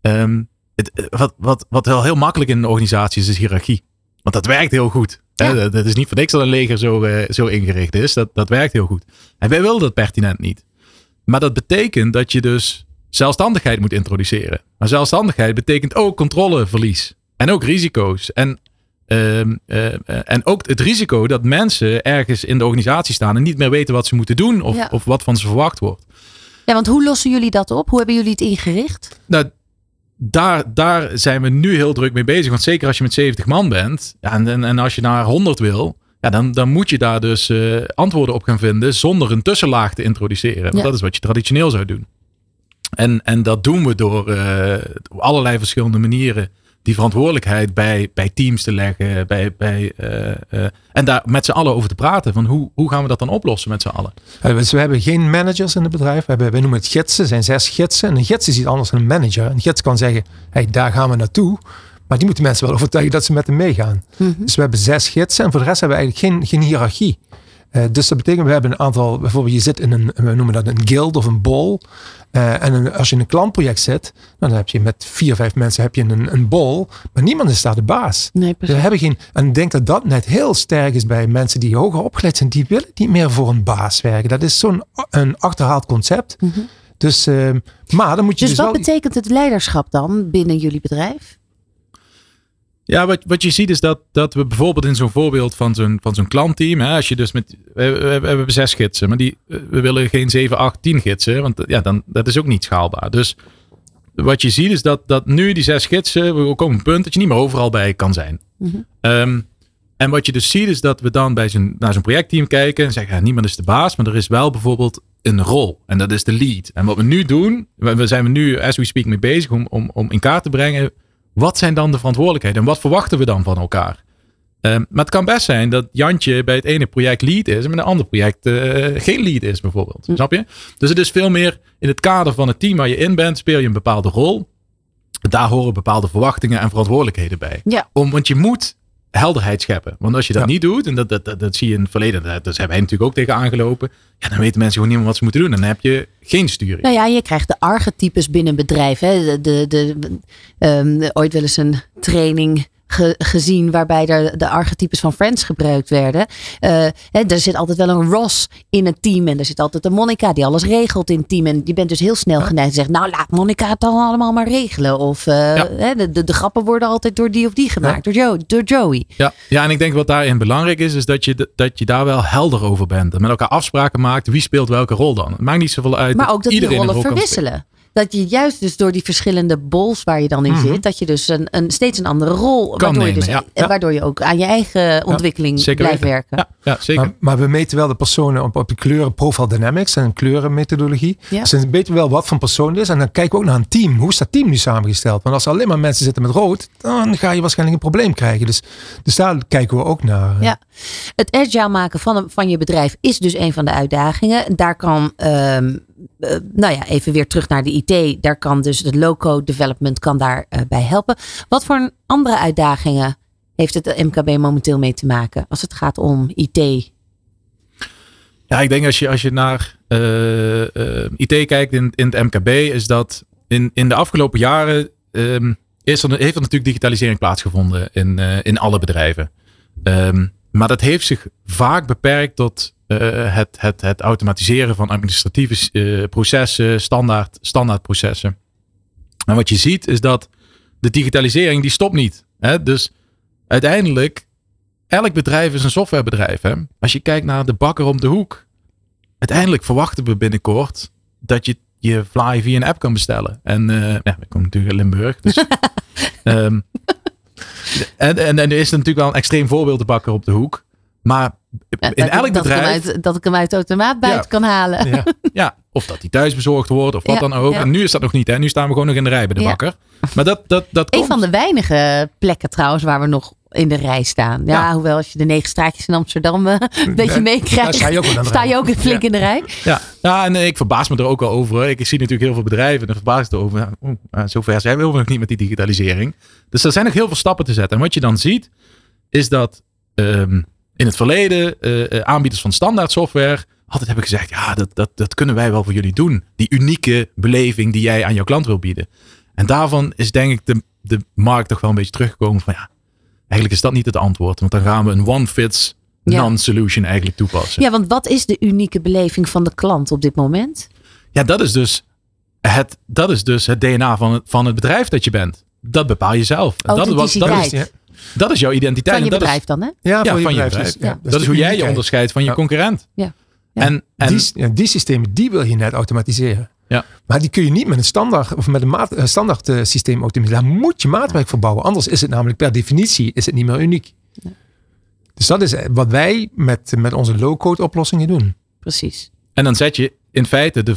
ehm, het, wat, wat, wat wel heel makkelijk in een organisatie is, is hiërarchie. Want dat werkt heel goed. Ja. Hè? Dat, dat is niet voor niks dat een leger zo, zo ingericht is. Dat, dat werkt heel goed. En wij willen dat pertinent niet. Maar dat betekent dat je dus zelfstandigheid moet introduceren. Maar zelfstandigheid betekent ook controleverlies. En ook risico's. En, ehm, eh, en ook het risico dat mensen ergens in de organisatie staan en niet meer weten wat ze moeten doen of, Ja. of wat van ze verwacht wordt. Ja, want hoe lossen jullie dat op? Hoe hebben jullie het ingericht? Nou, daar, daar zijn we nu heel druk mee bezig. Want zeker als je met 70 man bent ja, en, en, en als je naar 100 wil, ja, dan, dan moet je daar dus eh, antwoorden op gaan vinden zonder een tussenlaag te introduceren. Want Ja. dat is wat je traditioneel zou doen. En, en dat doen we door uh, op allerlei verschillende manieren die verantwoordelijkheid bij, bij teams te leggen. Bij, bij, uh, uh, en daar met z'n allen over te praten. Van hoe, hoe gaan we dat dan oplossen met z'n allen? Dus we hebben geen managers in het bedrijf. We, hebben, we noemen het gidsen. Er zijn zes gidsen. En een gids is iets anders dan een manager. Een gids kan zeggen, hey, daar gaan we naartoe. Maar die moeten mensen wel overtuigen dat ze met hem meegaan. Mm -hmm. Dus we hebben zes gidsen. En voor de rest hebben we eigenlijk geen, geen hiërarchie. Uh, dus dat betekent, we hebben een aantal, bijvoorbeeld je zit in een, we noemen dat een guild of een bol. Uh, en een, als je in een klantproject zit, dan heb je met vier, vijf mensen heb je een, een bol. Maar niemand is daar de baas. Nee, we hebben geen, en ik denk dat dat net heel sterk is bij mensen die hoger opgeleid zijn. Die willen niet meer voor een baas werken. Dat is zo'n een achterhaald concept. Mm -hmm. Dus, uh, maar dan moet je dus, dus wat wel... betekent het leiderschap dan binnen jullie bedrijf? Ja, wat, wat je ziet is dat, dat we bijvoorbeeld in zo'n voorbeeld van zo'n, van zo'n klantteam, hè, als je dus met, we, we, we hebben zes gidsen, maar die, we willen geen 7, 8, 10 gidsen, want ja, dan, dat is ook niet schaalbaar. Dus wat je ziet is dat, dat nu die zes gidsen, we komen een punt dat je niet meer overal bij kan zijn. Mm-hmm. Um, en wat je dus ziet is dat we dan bij zo'n, naar zo'n projectteam kijken en zeggen, ja, niemand is de baas, maar er is wel bijvoorbeeld een rol en dat is de lead. En wat we nu doen, we zijn we nu as we speak mee bezig om, om, om in kaart te brengen wat zijn dan de verantwoordelijkheden en wat verwachten we dan van elkaar? Um, maar het kan best zijn dat Jantje bij het ene project lead is en met een ander project uh, geen lead is, bijvoorbeeld. Hm. Snap je? Dus het is veel meer in het kader van het team waar je in bent, speel je een bepaalde rol. Daar horen bepaalde verwachtingen en verantwoordelijkheden bij. Ja. Om, want je moet helderheid scheppen. Want als je dat Ja. niet doet, en dat, dat, dat, dat zie je in het verleden, dat, dat hebben wij natuurlijk ook tegen aangelopen. Ja, dan weten mensen gewoon niet meer wat ze moeten doen. En dan heb je geen sturing. Nou ja, je krijgt de archetypes binnen een bedrijf. Hè. De, de, de, ehm, ooit wel eens een training ge- gezien waarbij er de archetypes van Friends gebruikt werden. Eh, hè, er zit altijd wel een Ross in het team en er zit altijd een Monica die alles regelt in het team. En je bent dus heel snel geneigd te zeggen, nou laat Monica het dan allemaal maar regelen. Of eh, Ja. hè, de, de, de grappen worden altijd door die of die gemaakt, door, Joe, door Joey. Ja, ja, en ik denk wat daarin belangrijk is, is dat je, dat je daar wel helder over bent. En met elkaar afspraken maakt, wie speelt welke rol dan. Het maakt niet zoveel uit. Maar ook dat die iedereen een rollen rol verwisselen. Dat je juist dus door die verschillende bols waar je dan in zit, dat je dus een, een, steeds een andere rol, Kan waardoor, je dus, ja. en Ja. waardoor je ook aan je eigen ontwikkeling Zeker blijft weten. werken. Ja, ja zeker. Maar, maar we meten wel de personen op, op de kleuren profile dynamics en een kleurenmethodologie. Ja. Dus dan weten we wel wat voor persoon het is. En dan kijken we ook naar een team. Hoe is dat team nu samengesteld? Want als er alleen maar mensen zitten met rood, dan ga je waarschijnlijk een probleem krijgen. Dus, dus daar kijken we ook naar. Ja. Het agile maken van, een- van je bedrijf is dus een van de uitdagingen. Daar kan, ehm, eh, nou ja, even weer terug naar de IT. Daar kan dus het low-code development kan daar eh, bij helpen. Wat voor andere uitdagingen heeft het MKB momenteel mee te maken als het gaat om IT? Ja, ik denk als je, als je naar eh, eh, IT kijkt in, in het MKB, is dat in, in de afgelopen jaren ehm, is er, heeft er natuurlijk digitalisering plaatsgevonden in, eh, in alle bedrijven. Ehm, maar dat heeft zich vaak beperkt tot eh, het, het, het automatiseren van administratieve eh, processen, standaard, standaardprocessen. En wat je ziet is dat de digitalisering die stopt niet. Hè? Dus uiteindelijk, elk bedrijf is een softwarebedrijf. Hè? Als je kijkt naar de bakker om de hoek. Uiteindelijk verwachten we binnenkort dat je je fly via een app kan bestellen. En eh ja, ik kom natuurlijk uit Limburg. Dus, ehm, en, en, en er is natuurlijk wel een extreem voorbeeld de bakker op de hoek. Maar Ja, in dat, elk dat, ik hem bedrijf... uit, dat ik hem uit de automaat buiten Ja. kan halen. Ja. Ja, of dat die thuis bezorgd wordt of wat dan ook. En nu is dat nog niet. Hè? Nu staan we gewoon nog in de rij bij de bakker. Maar dat, dat, dat Een komt. van de weinige plekken trouwens waar we nog in de rij staan. Ja, hoewel als je de negen straatjes in Amsterdam eh, een beetje meekrijgt. sta je ook sta je ook flink in de rij. Ja, ja en eh, ik verbaas me er ook wel over. Ik zie natuurlijk heel veel bedrijven en daar verbaas ik me erover. Oeh, eh, zover zijn we nog niet met die digitalisering. Dus er zijn nog heel veel stappen te zetten. En wat je dan ziet, is dat ehm, in het verleden eh, eh, aanbieders van standaard software altijd hebben gezegd, ja, dat, dat, dat kunnen wij wel voor jullie doen. Die unieke beleving die jij aan jouw klant wil bieden. En daarvan is denk ik de, de markt toch wel een beetje teruggekomen van ja, eigenlijk is dat niet het antwoord. Want dan gaan we een one fits Ja. non-solution eigenlijk toepassen. Ja, want wat is de unieke beleving van de klant op dit moment? Ja, dat is dus het, dat is dus het DNA van het, van het bedrijf dat je bent. Dat bepaal je zelf. En dat, is, Authenticiteit. Dat is jouw identiteit. Van je En dat bedrijf Is, dan, hè? Ja, van je bedrijf. Dus, ja, dat, is de hoe jij je onderscheidt van je Ja. concurrent. Ja. Ja. En, en die, systemen, die wil je net automatiseren. Ja. Maar die kun je niet met een standaard of met een maat, eh, standaard eh, systeem automatiseren. Daar moet je maatwerk voor bouwen. Anders is het namelijk per definitie is het niet meer uniek. Dus dat is eh, wat wij met, met onze low-code oplossingen doen. Precies. En dan zet je in feite de,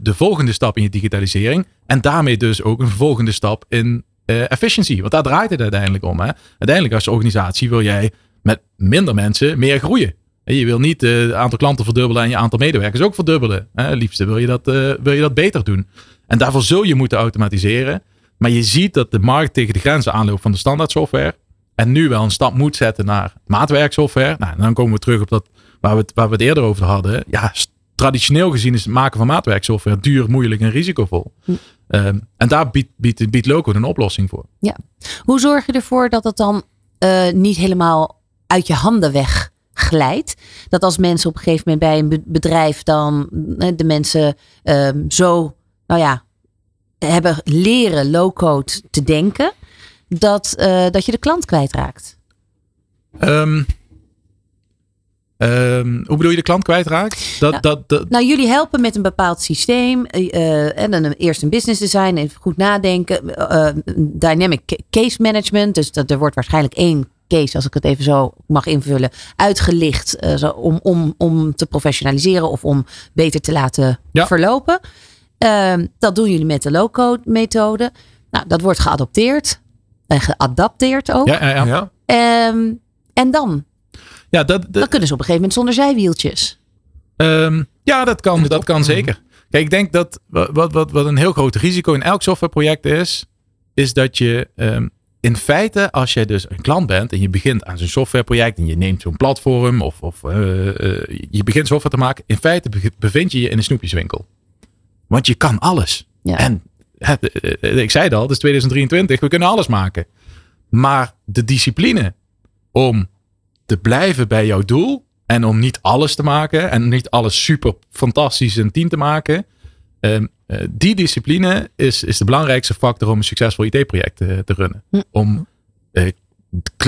de volgende stap in je digitalisering. En daarmee dus ook een volgende stap in eh efficiency. Want daar draait het uiteindelijk om. Hè? Uiteindelijk als organisatie wil jij met minder mensen meer groeien. En je wil niet eh, het aantal klanten verdubbelen en je aantal medewerkers ook verdubbelen. Hè? Liefste wil je, dat, eh, wil je dat beter doen. En daarvoor zul je moeten automatiseren. Maar je ziet dat de markt tegen de grenzen aanloopt van de standaard software. En nu wel een stap moet zetten naar maatwerksoftware. Nou, en dan komen we terug op dat waar we het, waar we eerder over hadden. Ja, traditioneel gezien is het maken van maatwerksoftware duur, moeilijk en risicovol. Ehm, en daar biedt, biedt, biedt Loco een oplossing voor. Hoe zorg je ervoor dat het dan eh, niet helemaal uit je handen weg glijdt? Dat als mensen op een gegeven moment bij een be- bedrijf dan eh, de mensen ehm, zo, nou ja, hebben leren low-code te denken, dat, eh, dat je de klant kwijtraakt. Ehm, ehm, hoe bedoel je de klant kwijtraakt? Dat, Nou, dat, dat, Nou, jullie helpen met een bepaald systeem. eh, eh, en dan een- eerst een business design, even goed nadenken. eh, dynamic ca- case management. Dus dat, er wordt waarschijnlijk één case, als ik het even zo mag invullen, uitgelicht. eh, zo, om, om, om te professionaliseren of om beter te laten Ja. verlopen. Ehm, dat doen jullie met de low-code methode. Nou, dat wordt geadopteerd en geadapteerd ook. ja, ja, ja. Ja. Ehm, en dan? Ja, dat, dat- Dan kunnen ze op een gegeven moment zonder zijwieltjes. Ehm, ja, dat kan, dat kan zeker. Kijk, ik denk dat wa- wat, wat, wat een heel groot risico in elk softwareproject is, is dat je ehm, in feite, als jij dus een klant bent en je begint aan zo'n softwareproject en je neemt zo'n platform of, of eh, eh, je begint software te maken, in feite be- bevind je je in een snoepjeswinkel. Want je kan alles. Ja. En hè, ik zei het al, het is 2023, we kunnen alles maken. Maar de discipline om te blijven bij jouw doel en om niet alles te maken en niet alles super fantastisch en tien te maken. ehm, eh, die discipline is, is de belangrijkste factor om een succesvol IT-project te, te runnen. Hm. Om eh,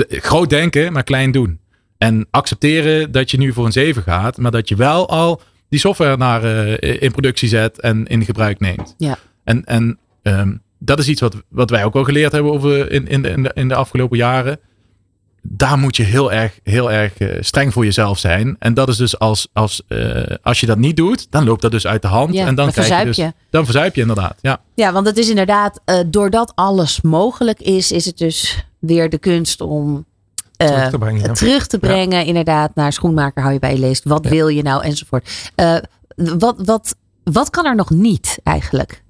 groot denken, maar klein doen. En accepteren dat je nu voor een 7 gaat, maar dat je wel al die software naar, eh, in productie zet en in gebruik neemt. Ja. En, en ehm, dat is iets wat, wat wij ook al geleerd hebben over in, in, de, in de afgelopen jaren. Daar moet je heel erg, heel erg eh, streng voor jezelf zijn. En dat is dus als, als, eh, als je dat niet doet, dan loopt dat dus uit de hand. Ja, en dan, dan krijg je verzuip dus, je. Dan verzuip je inderdaad. Ja. Ja, want het is inderdaad, eh, doordat alles mogelijk is, is het dus weer de kunst om eh, Terug te brengen, ja. terug te brengen, inderdaad, naar schoenmaker hou je bij je leest. Wat wil je nou enzovoort. Eh, wat, wat, wat kan er nog niet eigenlijk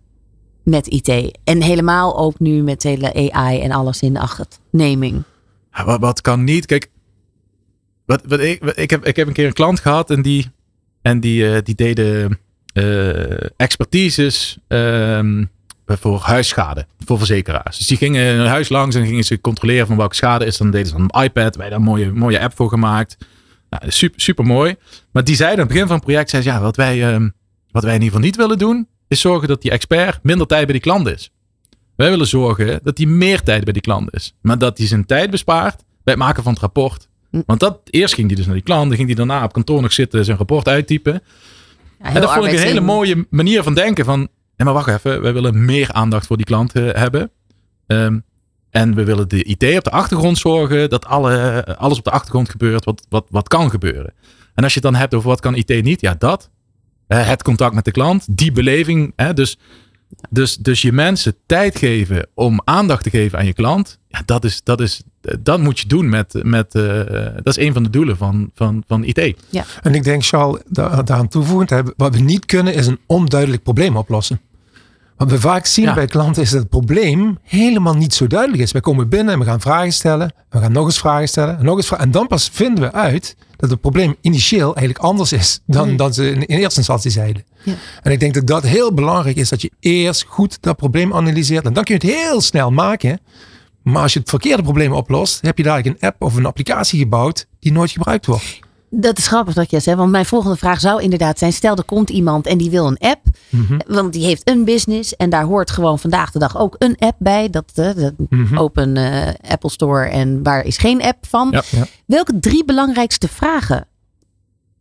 met IT? En helemaal ook nu met hele AI en alles in achtneming. Wat, wat kan niet? Kijk, wat, wat ik, ik, heb, ik heb een keer een klant gehad en die, en die, eh, die deden eh, expertises ehm, voor huisschade, voor verzekeraars. Dus die gingen een huis langs en gingen ze controleren van welke schade is. Dan deden ze een iPad, wij daar een mooie, mooie app voor gemaakt. Nou, super, super mooi. Maar die zeiden aan het begin van het project, zei ze, ja, wat wij, ehm, wat wij in ieder geval niet willen doen, is zorgen dat die expert minder tijd bij die klant is. Wij willen zorgen dat hij meer tijd bij die klant is. Maar dat hij zijn tijd bespaart bij het maken van het rapport. Hm. Want dat, eerst ging hij dus naar die klant. Dan ging hij daarna op kantoor nog zitten zijn rapport uittypen. Ja, en dat vond ik een hele mooie manier van denken. Van, nee, maar wacht even. Wij willen meer aandacht voor die klant eh, hebben. Ehm, en we willen de IT op de achtergrond zorgen. Dat alle, alles op de achtergrond gebeurt wat, wat, wat kan gebeuren. En als je het dan hebt over wat kan IT niet. Ja, dat. Eh, het contact met de klant. Die beleving. Hè, dus dus, dus je mensen tijd geven om aandacht te geven aan je klant. Ja, dat, is, dat, is, dat moet je doen met. met eh, dat is een van de doelen van, van, van IT. En ik denk, Charles, daar, daaraan toevoegend, wat we niet kunnen is een onduidelijk probleem oplossen. Wat we vaak zien Ja. bij klanten is dat het probleem helemaal niet zo duidelijk is. Wij komen binnen en we gaan vragen stellen. We gaan nog eens vragen stellen. En, nog eens vragen, en dan pas vinden we uit dat het probleem initieel eigenlijk anders is dan, dan ze in, in eerste instantie zeiden. Ja. En ik denk dat dat heel belangrijk is, dat je eerst goed dat probleem analyseert. En dan kun je het heel snel maken. Maar als je het verkeerde probleem oplost, heb je daar een app of een applicatie gebouwd die nooit gebruikt wordt. Dat is grappig dat je dat zegt. Want mijn volgende vraag zou inderdaad zijn. Stel er komt iemand en die wil een app. Mhm. Want die heeft een business. En daar hoort gewoon vandaag de dag ook een app bij. Dat, eh, Mhm. open eh, Apple Store. En waar is geen app van. Ja. Ja. Welke drie belangrijkste vragen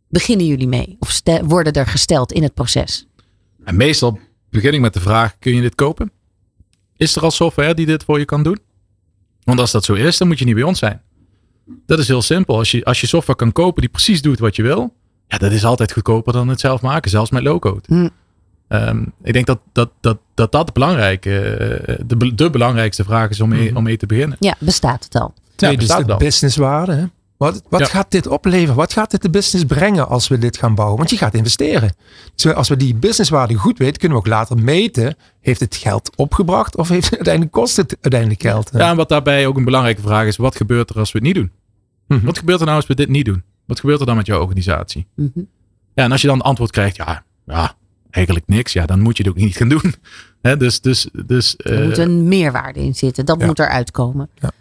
beginnen jullie mee? Of worden er gesteld in het proces? En meestal begin ik met de vraag: kun je dit kopen? Is er al software die dit voor je kan doen? Want als dat zo is, dan moet je niet bij ons zijn. Dat is heel simpel. Als je, als je software kan kopen die precies doet wat je wil, ja, dat is altijd goedkoper dan het zelf maken, zelfs met low-code. Hm. Ehm, ik denk dat dat, dat, dat, dat de, belangrijke, eh, de, be- de belangrijkste vraag is om mee, Mhm. om mee te beginnen. Ja, bestaat het al. Is bestaat de het al. businesswaarde. Wat, wat Ja. gaat dit opleveren? Wat gaat dit de business brengen als we dit gaan bouwen? Want je gaat investeren. Dus als we die businesswaarde goed weten, kunnen we ook later meten. Heeft het geld opgebracht of heeft het uiteindelijk kost het uiteindelijk geld? Ja, en wat daarbij ook een belangrijke vraag is, wat gebeurt er als we het niet doen? Mhm. Wat gebeurt er nou als we dit niet doen? Wat gebeurt er dan met jouw organisatie? Mhm. Ja, en als je dan antwoord krijgt, ja, ja eigenlijk niks, ja, dan moet je het ook niet gaan doen. Hè, dus, dus, dus Er eh, moet een meerwaarde in zitten. Dat Ja. moet eruit komen. ja,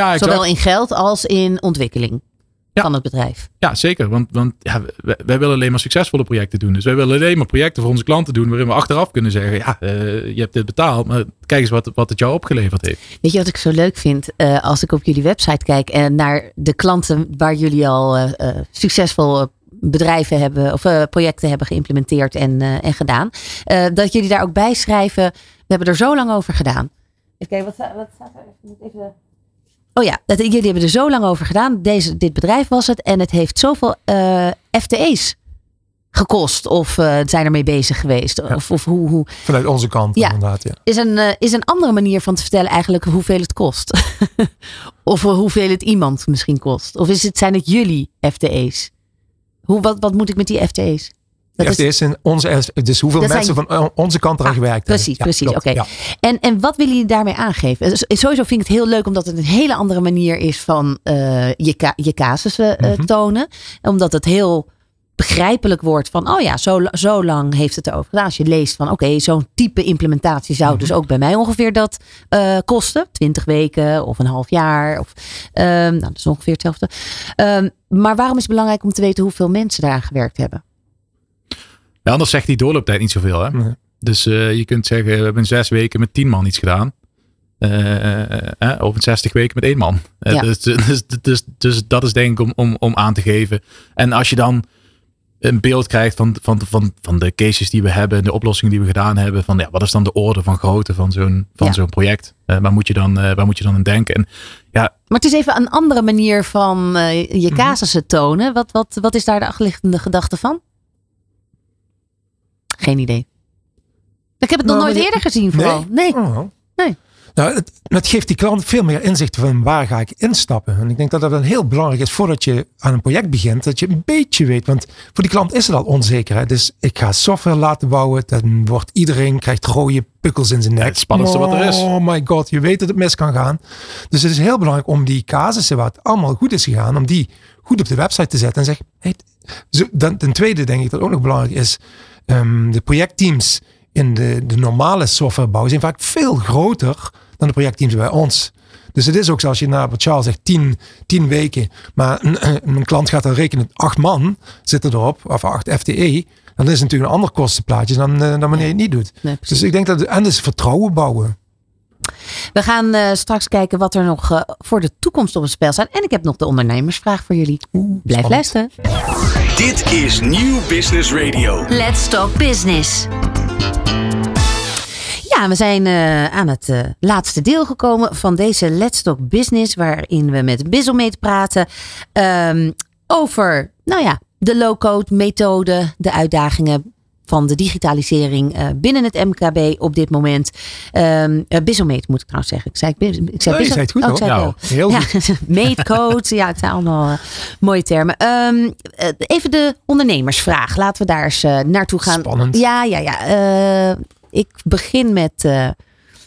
exact. Zowel in geld als in ontwikkeling Ja. van het bedrijf. Ja, zeker. Want, want ja, wij, wij willen alleen maar succesvolle projecten doen. Dus wij willen alleen maar projecten voor onze klanten doen waarin we achteraf kunnen zeggen, ja, eh, je hebt dit betaald, maar kijk eens wat, wat het jou opgeleverd heeft. Weet je wat ik zo leuk vind? Eh, als ik op jullie website kijk en naar de klanten waar jullie al eh, eh, succesvol bedrijven hebben of projecten hebben geïmplementeerd en, en gedaan. dat jullie daar ook bij schrijven. We hebben er zo lang over gedaan. Even kijken, wat, wat staat er? Ik moet even- Oh ja, dat, jullie hebben er zo lang over gedaan. Deze, dit bedrijf was het. En het heeft zoveel eh, FTE's gekost. Of eh, zijn ermee bezig geweest. Of, of hoe, hoe, Vanuit onze kant Ja. inderdaad. Ja. is een, eh, is een andere manier van te vertellen eigenlijk hoeveel het kost. of hoeveel het iemand misschien kost. Of is het, zijn het jullie FTE's? Hoe, wat, wat moet ik met die FTE's? Dat FTS in onze, dus hoeveel mensen zijn- van onze kant eraan Ah, gewerkt precies, hebben. precies, klopt. oké. En, en wat willen jullie daarmee aangeven? Dus Sowieso vind ik het heel leuk omdat het een hele andere manier is van eh, je, je casussen eh, Mhm. tonen. Omdat het heel begrijpelijk wordt van, oh ja, zo, zo lang heeft het erover gedaan. Als je leest van, oké, zo'n type implementatie zou Mhm. dus ook bij mij ongeveer dat eh, kosten. 20 weken of een half jaar. Of, ehm, nou, dat is ongeveer hetzelfde. Ehm, maar waarom is het belangrijk om te weten hoeveel mensen daaraan gewerkt hebben? Ja, anders zegt die doorlooptijd niet zoveel. Hè? Nee. Dus eh, je kunt zeggen, we hebben in zes weken met tien man iets gedaan. Eh, eh, of in 60 weken met één man. Eh, Ja. dus, dus, dus, dus dat is denk ik om, om, om aan te geven. En als je dan een beeld krijgt van, van, van, van de cases die we hebben, de oplossingen die we gedaan hebben, van ja, wat is dan de orde van grootte van zo'n van Ja. zo'n project? Eh, waar, moet je dan, eh, waar moet je dan aan denken? En ja, Maar het is even een andere manier van eh, je casussen tonen. Wat, wat, wat is daar de achterliggende gedachte van? Geen idee. Ik heb het nog Nou, nooit eerder gezien vooral. Nee. Oh. Nee. Nou, het, het geeft die klant veel meer inzicht van waar ga ik instappen. En ik denk dat dat dan heel belangrijk is voordat je aan een project begint. Dat je een beetje weet. Want voor die klant is het al onzeker. Hè? Dus ik ga software laten bouwen. Dan wordt iedereen krijgt rode pukkels in zijn nek. Het spannendste wat er is. Oh my god, je weet dat het mis kan gaan. Dus het is heel belangrijk om die casussen waar het allemaal goed is gegaan. Om die goed op de website te zetten. En zeggen, hey, zo, dan, ten tweede denk ik dat ook nog belangrijk is. Ehm, de projectteams in de, de normale softwarebouw zijn vaak veel groter dan de projectteams bij ons. Dus het is ook zoals je naar wat Charles zegt, tien, tien weken. Maar een, een klant gaat dan rekenen, acht man zitten erop, of acht FTE. Dan is het natuurlijk een ander kostenplaatje dan, eh, dan wanneer je het niet doet. Nee, dus ik denk dat, en dus vertrouwen bouwen. We gaan eh, straks kijken wat er nog eh, voor de toekomst op het spel staat. En ik heb nog de ondernemersvraag voor jullie. Blijf spannend. luisteren. Dit is Nieuw Business Radio. Let's Talk Business. Ja, we zijn eh, aan het laatste deel gekomen van deze Let's Talk Business. Waarin we met Bizzlemate praten ehm, over, nou ja, de low-code methode, de uitdagingen van de digitalisering eh, binnen het MKB op dit moment. Bizzlemate moet ik trouwens zeggen. Ik zei, ik, ik zei Nee, je Bizzle- zei het goed, oh, ik hoor. zei Nou, wel. Heel ja, goed. meetcode. ja, het zijn allemaal eh, mooie termen. Ehm, eh, even de ondernemersvraag. Laten we daar eens naartoe gaan. Spannend. Ja, ja, ja. Eh, ik begin met eh,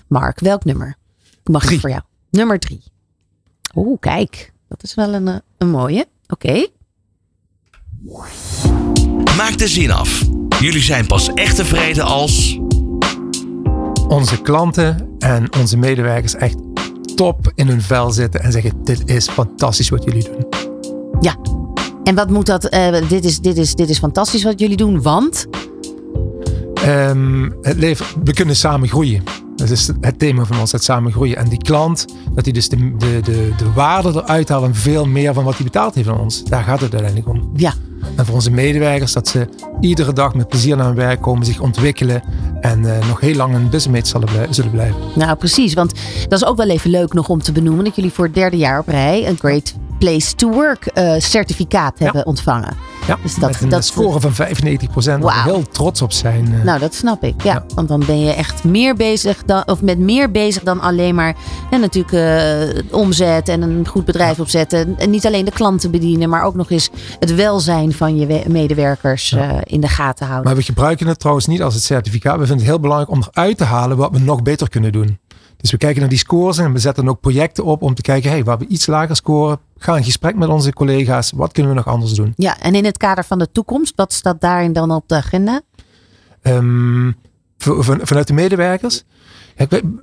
Mark. Welk nummer? Mag ik voor jou? Nummer drie. Oeh, kijk. Dat is wel een, een mooie. Oké. Maak de zin af. Jullie zijn pas echt tevreden als... Onze klanten en onze medewerkers echt top in hun vel zitten en zeggen: Dit is fantastisch wat jullie doen. Ja. En wat moet dat? eh, dit, is, dit, is, dit is fantastisch wat jullie doen, want. Ehm, het leven, we kunnen samen groeien. Dat is het thema van ons, het samen groeien. En die klant, dat hij dus de, de, de, de waarde eruit haalt en veel meer van wat hij betaald heeft van ons. Daar gaat het uiteindelijk om. Ja, En voor onze medewerkers, dat ze iedere dag met plezier naar hun werk komen, zich ontwikkelen en eh, nog heel lang een businessmate zullen, zullen blijven. nou precies. Want dat is ook wel even leuk nog om te benoemen dat jullie voor het derde jaar op rij een Great Place to Work eh, certificaat hebben ontvangen. Ja, Dus dat- met een dat- score van 95 procent. Wauw. heel trots op zijn. eh. Nou, dat snap ik. Ja, Ja. want dan ben je echt meer bezig dan, of met meer bezig dan alleen maar en natuurlijk eh, omzet en een goed bedrijf opzetten. En niet alleen de klanten bedienen, maar ook nog eens het welzijn van je we- medewerkers in de gaten houden. Maar we gebruiken het trouwens niet als het certificaat. We vinden het heel belangrijk om eruit te halen wat we nog beter kunnen doen. Dus we kijken naar die scores en we zetten ook projecten op om te kijken, hey, waar we iets lager scoren, ga in gesprek met onze collega's. Wat kunnen we nog anders doen? Ja, en in het kader van de toekomst, wat staat daarin dan op de agenda? Ehm, vanuit de medewerkers.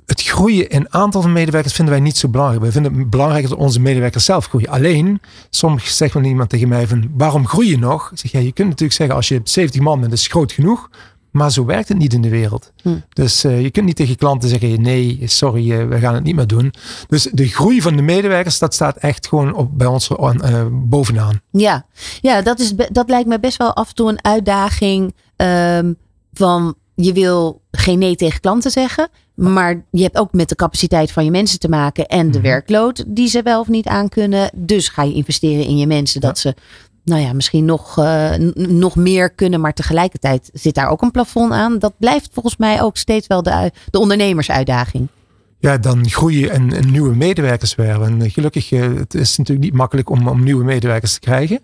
Het groeien in aantal van medewerkers vinden wij niet zo belangrijk. Wij vinden het belangrijker dat onze medewerkers zelf groeien. Alleen, soms zegt wel iemand tegen mij van, waarom groei je nog? Ik zeg, ja, je kunt natuurlijk zeggen, als je 70 man bent, dat is groot genoeg. Maar zo werkt het niet in de wereld. Hm. Dus eh, je kunt niet tegen klanten zeggen, nee, sorry, eh, we gaan het niet meer doen. Dus de groei van de medewerkers, dat staat echt gewoon op, bij ons eh, bovenaan. Ja, ja dat, is, dat lijkt me best wel af en toe een uitdaging. ehm, van je wil geen nee tegen klanten zeggen. Maar je hebt ook met de capaciteit van je mensen te maken. En de Mhm. werkload die ze wel of niet aan kunnen. Dus ga je investeren in je mensen. Dat ze nou ja, misschien nog, eh, nog meer kunnen. Maar tegelijkertijd zit daar ook een plafond aan. Dat blijft volgens mij ook steeds wel de, de ondernemersuitdaging. ja, dan groei je en, en nieuwe medewerkers werven. En eh, gelukkig, eh, het is natuurlijk niet makkelijk om, om nieuwe medewerkers te krijgen.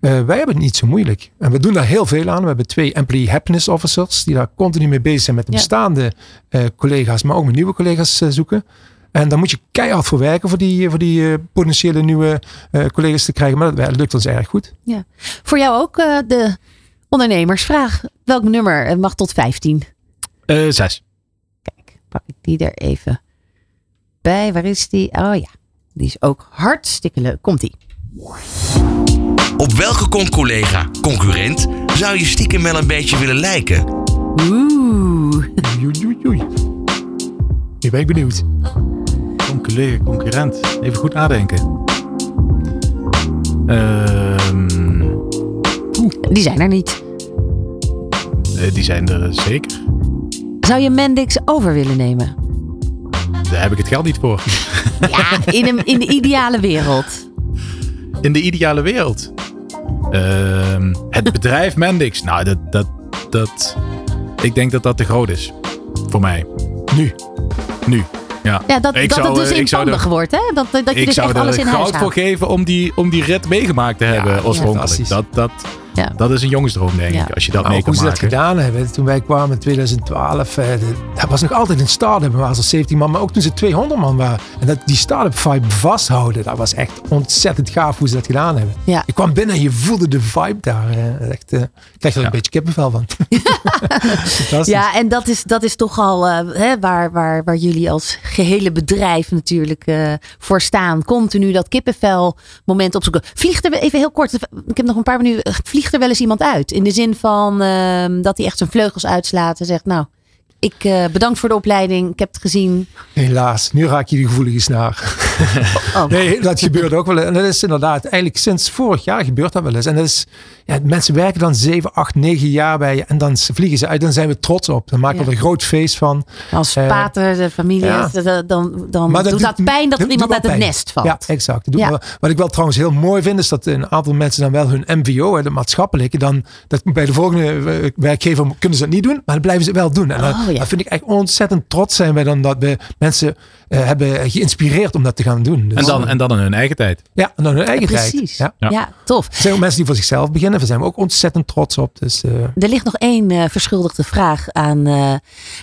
Wij hebben het niet zo moeilijk. En we doen daar heel veel aan. We hebben twee employee happiness officers die daar continu mee bezig zijn met de Ja. bestaande collega's, maar ook met nieuwe collega's zoeken. En daar moet je keihard voor werken voor die, voor die eh, potentiële nieuwe eh, collega's te krijgen. Maar dat lukt ons erg goed. Voor jou ook eh, de ondernemersvraag. Welk nummer Het mag tot 15? Eh, zes. Kijk, pak ik die er even bij. Waar is die? Oh ja, die is ook hartstikke leuk. Komt die? Op welke con-collega, concurrent, zou je stiekem wel een beetje willen lijken? Oeh. Oei, oei, oei. Nu ben ik benieuwd. Concurrent. Even goed nadenken. Ehm, Die zijn er niet. eh, die zijn er zeker. Zou je Mendix over willen nemen? Daar heb ik het geld niet voor. Ja, in, een, in de ideale wereld. In de ideale wereld. Ehm, het bedrijf Mendix. Nou, dat, dat, dat. Ik denk dat dat te groot is. Voor mij. Nu. Nu. Ja. Ja, dat, Ik dat zou, het dus eh, ik zou inpandig er- wordt, hè? Dat, dat je ik dus zou echt alles in er huis goud voor geven om die, om die rit meegemaakt te hebben oorspronkelijk. Dat, dat, Ja. dat is een jongensdroom, denk Ja. ik. Als je dat mee ook hoe kan ze dat maken. gedaan hebben. Toen wij kwamen in 2012. eh, dat was nog altijd een start-up. We waren zo 17 man. Maar ook toen ze 200 man waren. En dat die start-up vibe vasthouden. Dat was echt ontzettend gaaf hoe ze dat gedaan hebben. Ja. Je kwam binnen en je voelde de vibe daar. eh, Echt, eh, ik krijg er een beetje kippenvel van. Ja, en dat is, dat is toch al eh, hè, waar, waar, waar jullie als gehele bedrijf natuurlijk eh, voor staan. Continu dat kippenvel moment opzoeken. Vliegt er even heel kort, ik heb nog een paar minuten. Vliegt er wel eens iemand uit? In de zin van ehm, dat hij echt zijn vleugels uitslaat en zegt nou... Ik eh, bedankt voor de opleiding. Ik heb het gezien. Helaas, nu raak je die gevoelige snaar. Oh, Nee, dat gebeurt ook wel. En dat is inderdaad, eigenlijk sinds vorig jaar gebeurt dat wel eens. En dat is, ja, mensen werken dan 7, 8, 9 jaar bij je. En dan vliegen ze uit. Dan zijn we trots op. Dan maken Ja. we er een groot feest van. als eh, pater, de familie, ja. dan, dan, dan Maar doet dat pijn dat er iemand uit het pijn. nest valt. Ja, exact. Dat Wat ik wel trouwens heel mooi vind, is dat een aantal mensen dan wel hun MVO, de maatschappelijke, dan dat bij de volgende eh, werkgever kunnen ze het niet doen, maar dan blijven ze het wel doen. En dan, Oh, ja. dat vind ik echt ontzettend trots zijn wij dan dat we mensen eh, hebben geïnspireerd om dat te gaan doen. Dus, En dan, en dan in hun eigen tijd. ja, en dan hun eigen tijd. Precies. Ja. Ja. Ja. tof. Er zijn ook mensen die voor zichzelf beginnen. Daar zijn we ook ontzettend trots op. Dus eh, Er ligt nog één eh, verschuldigde vraag aan, eh,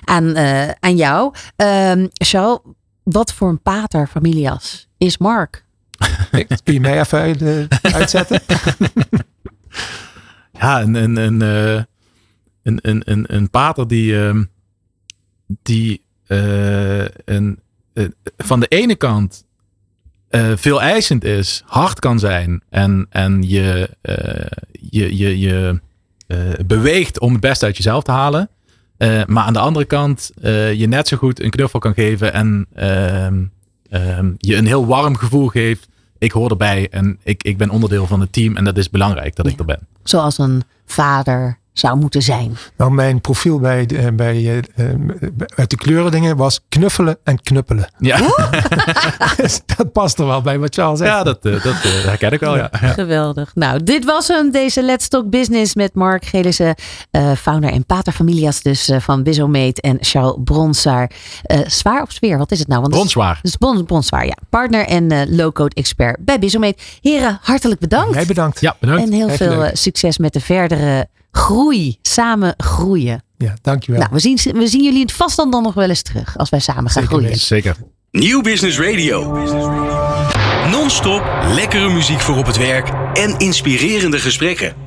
aan, eh, aan jou. Ehm Charles, wat voor een pater familias is Mark? ik- kun je mij even uit, uitzetten? Ja, een, een, een, een, een, een, een pater die, ehm, die eh, een, van de ene kant eh, veel eisend is, hard kan zijn en, en je, eh, je, je, je eh, beweegt om het beste uit jezelf te halen. Maar aan de andere kant je net zo goed een knuffel kan geven en ehm, ehm, je een heel warm gevoel geeft. Ik hoor erbij en ik, ik ben onderdeel van het team en dat is belangrijk dat ik er ben. Zoals een vader zou moeten zijn? Nou, mijn profiel bij, de- bij, eh, eh, uit de kleuren dingen was knuffelen en knuppelen. Ja, Dus dat past er wel bij wat Charles zegt. ja dat, eh, dat eh, herken ik wel. Ja. Ja. Geweldig. Nou, dit was hem, deze Let's Talk Business met Mark Gelissen, eh, founder en pater familias dus eh, van Bizomeet en Charles Bronsaar. Eh, zwaar of sfeer? Wat is het nou? Want het is- Bronswaar. Dus Brons, Bronswaar, ja. Partner en eh low-code expert bij Bizomeet. Heren, hartelijk bedankt. Jij bedankt. Ja, bedankt. en heel Echt veel leuk. eh, succes met de verdere groei. Samen groeien. Ja, dankjewel. Nou, we zien, we zien jullie in het vastland dan nog wel eens terug als wij samen gaan Zeker groeien. Zeker. Nieuw Business Radio. Non-stop lekkere muziek voor op het werk en inspirerende gesprekken.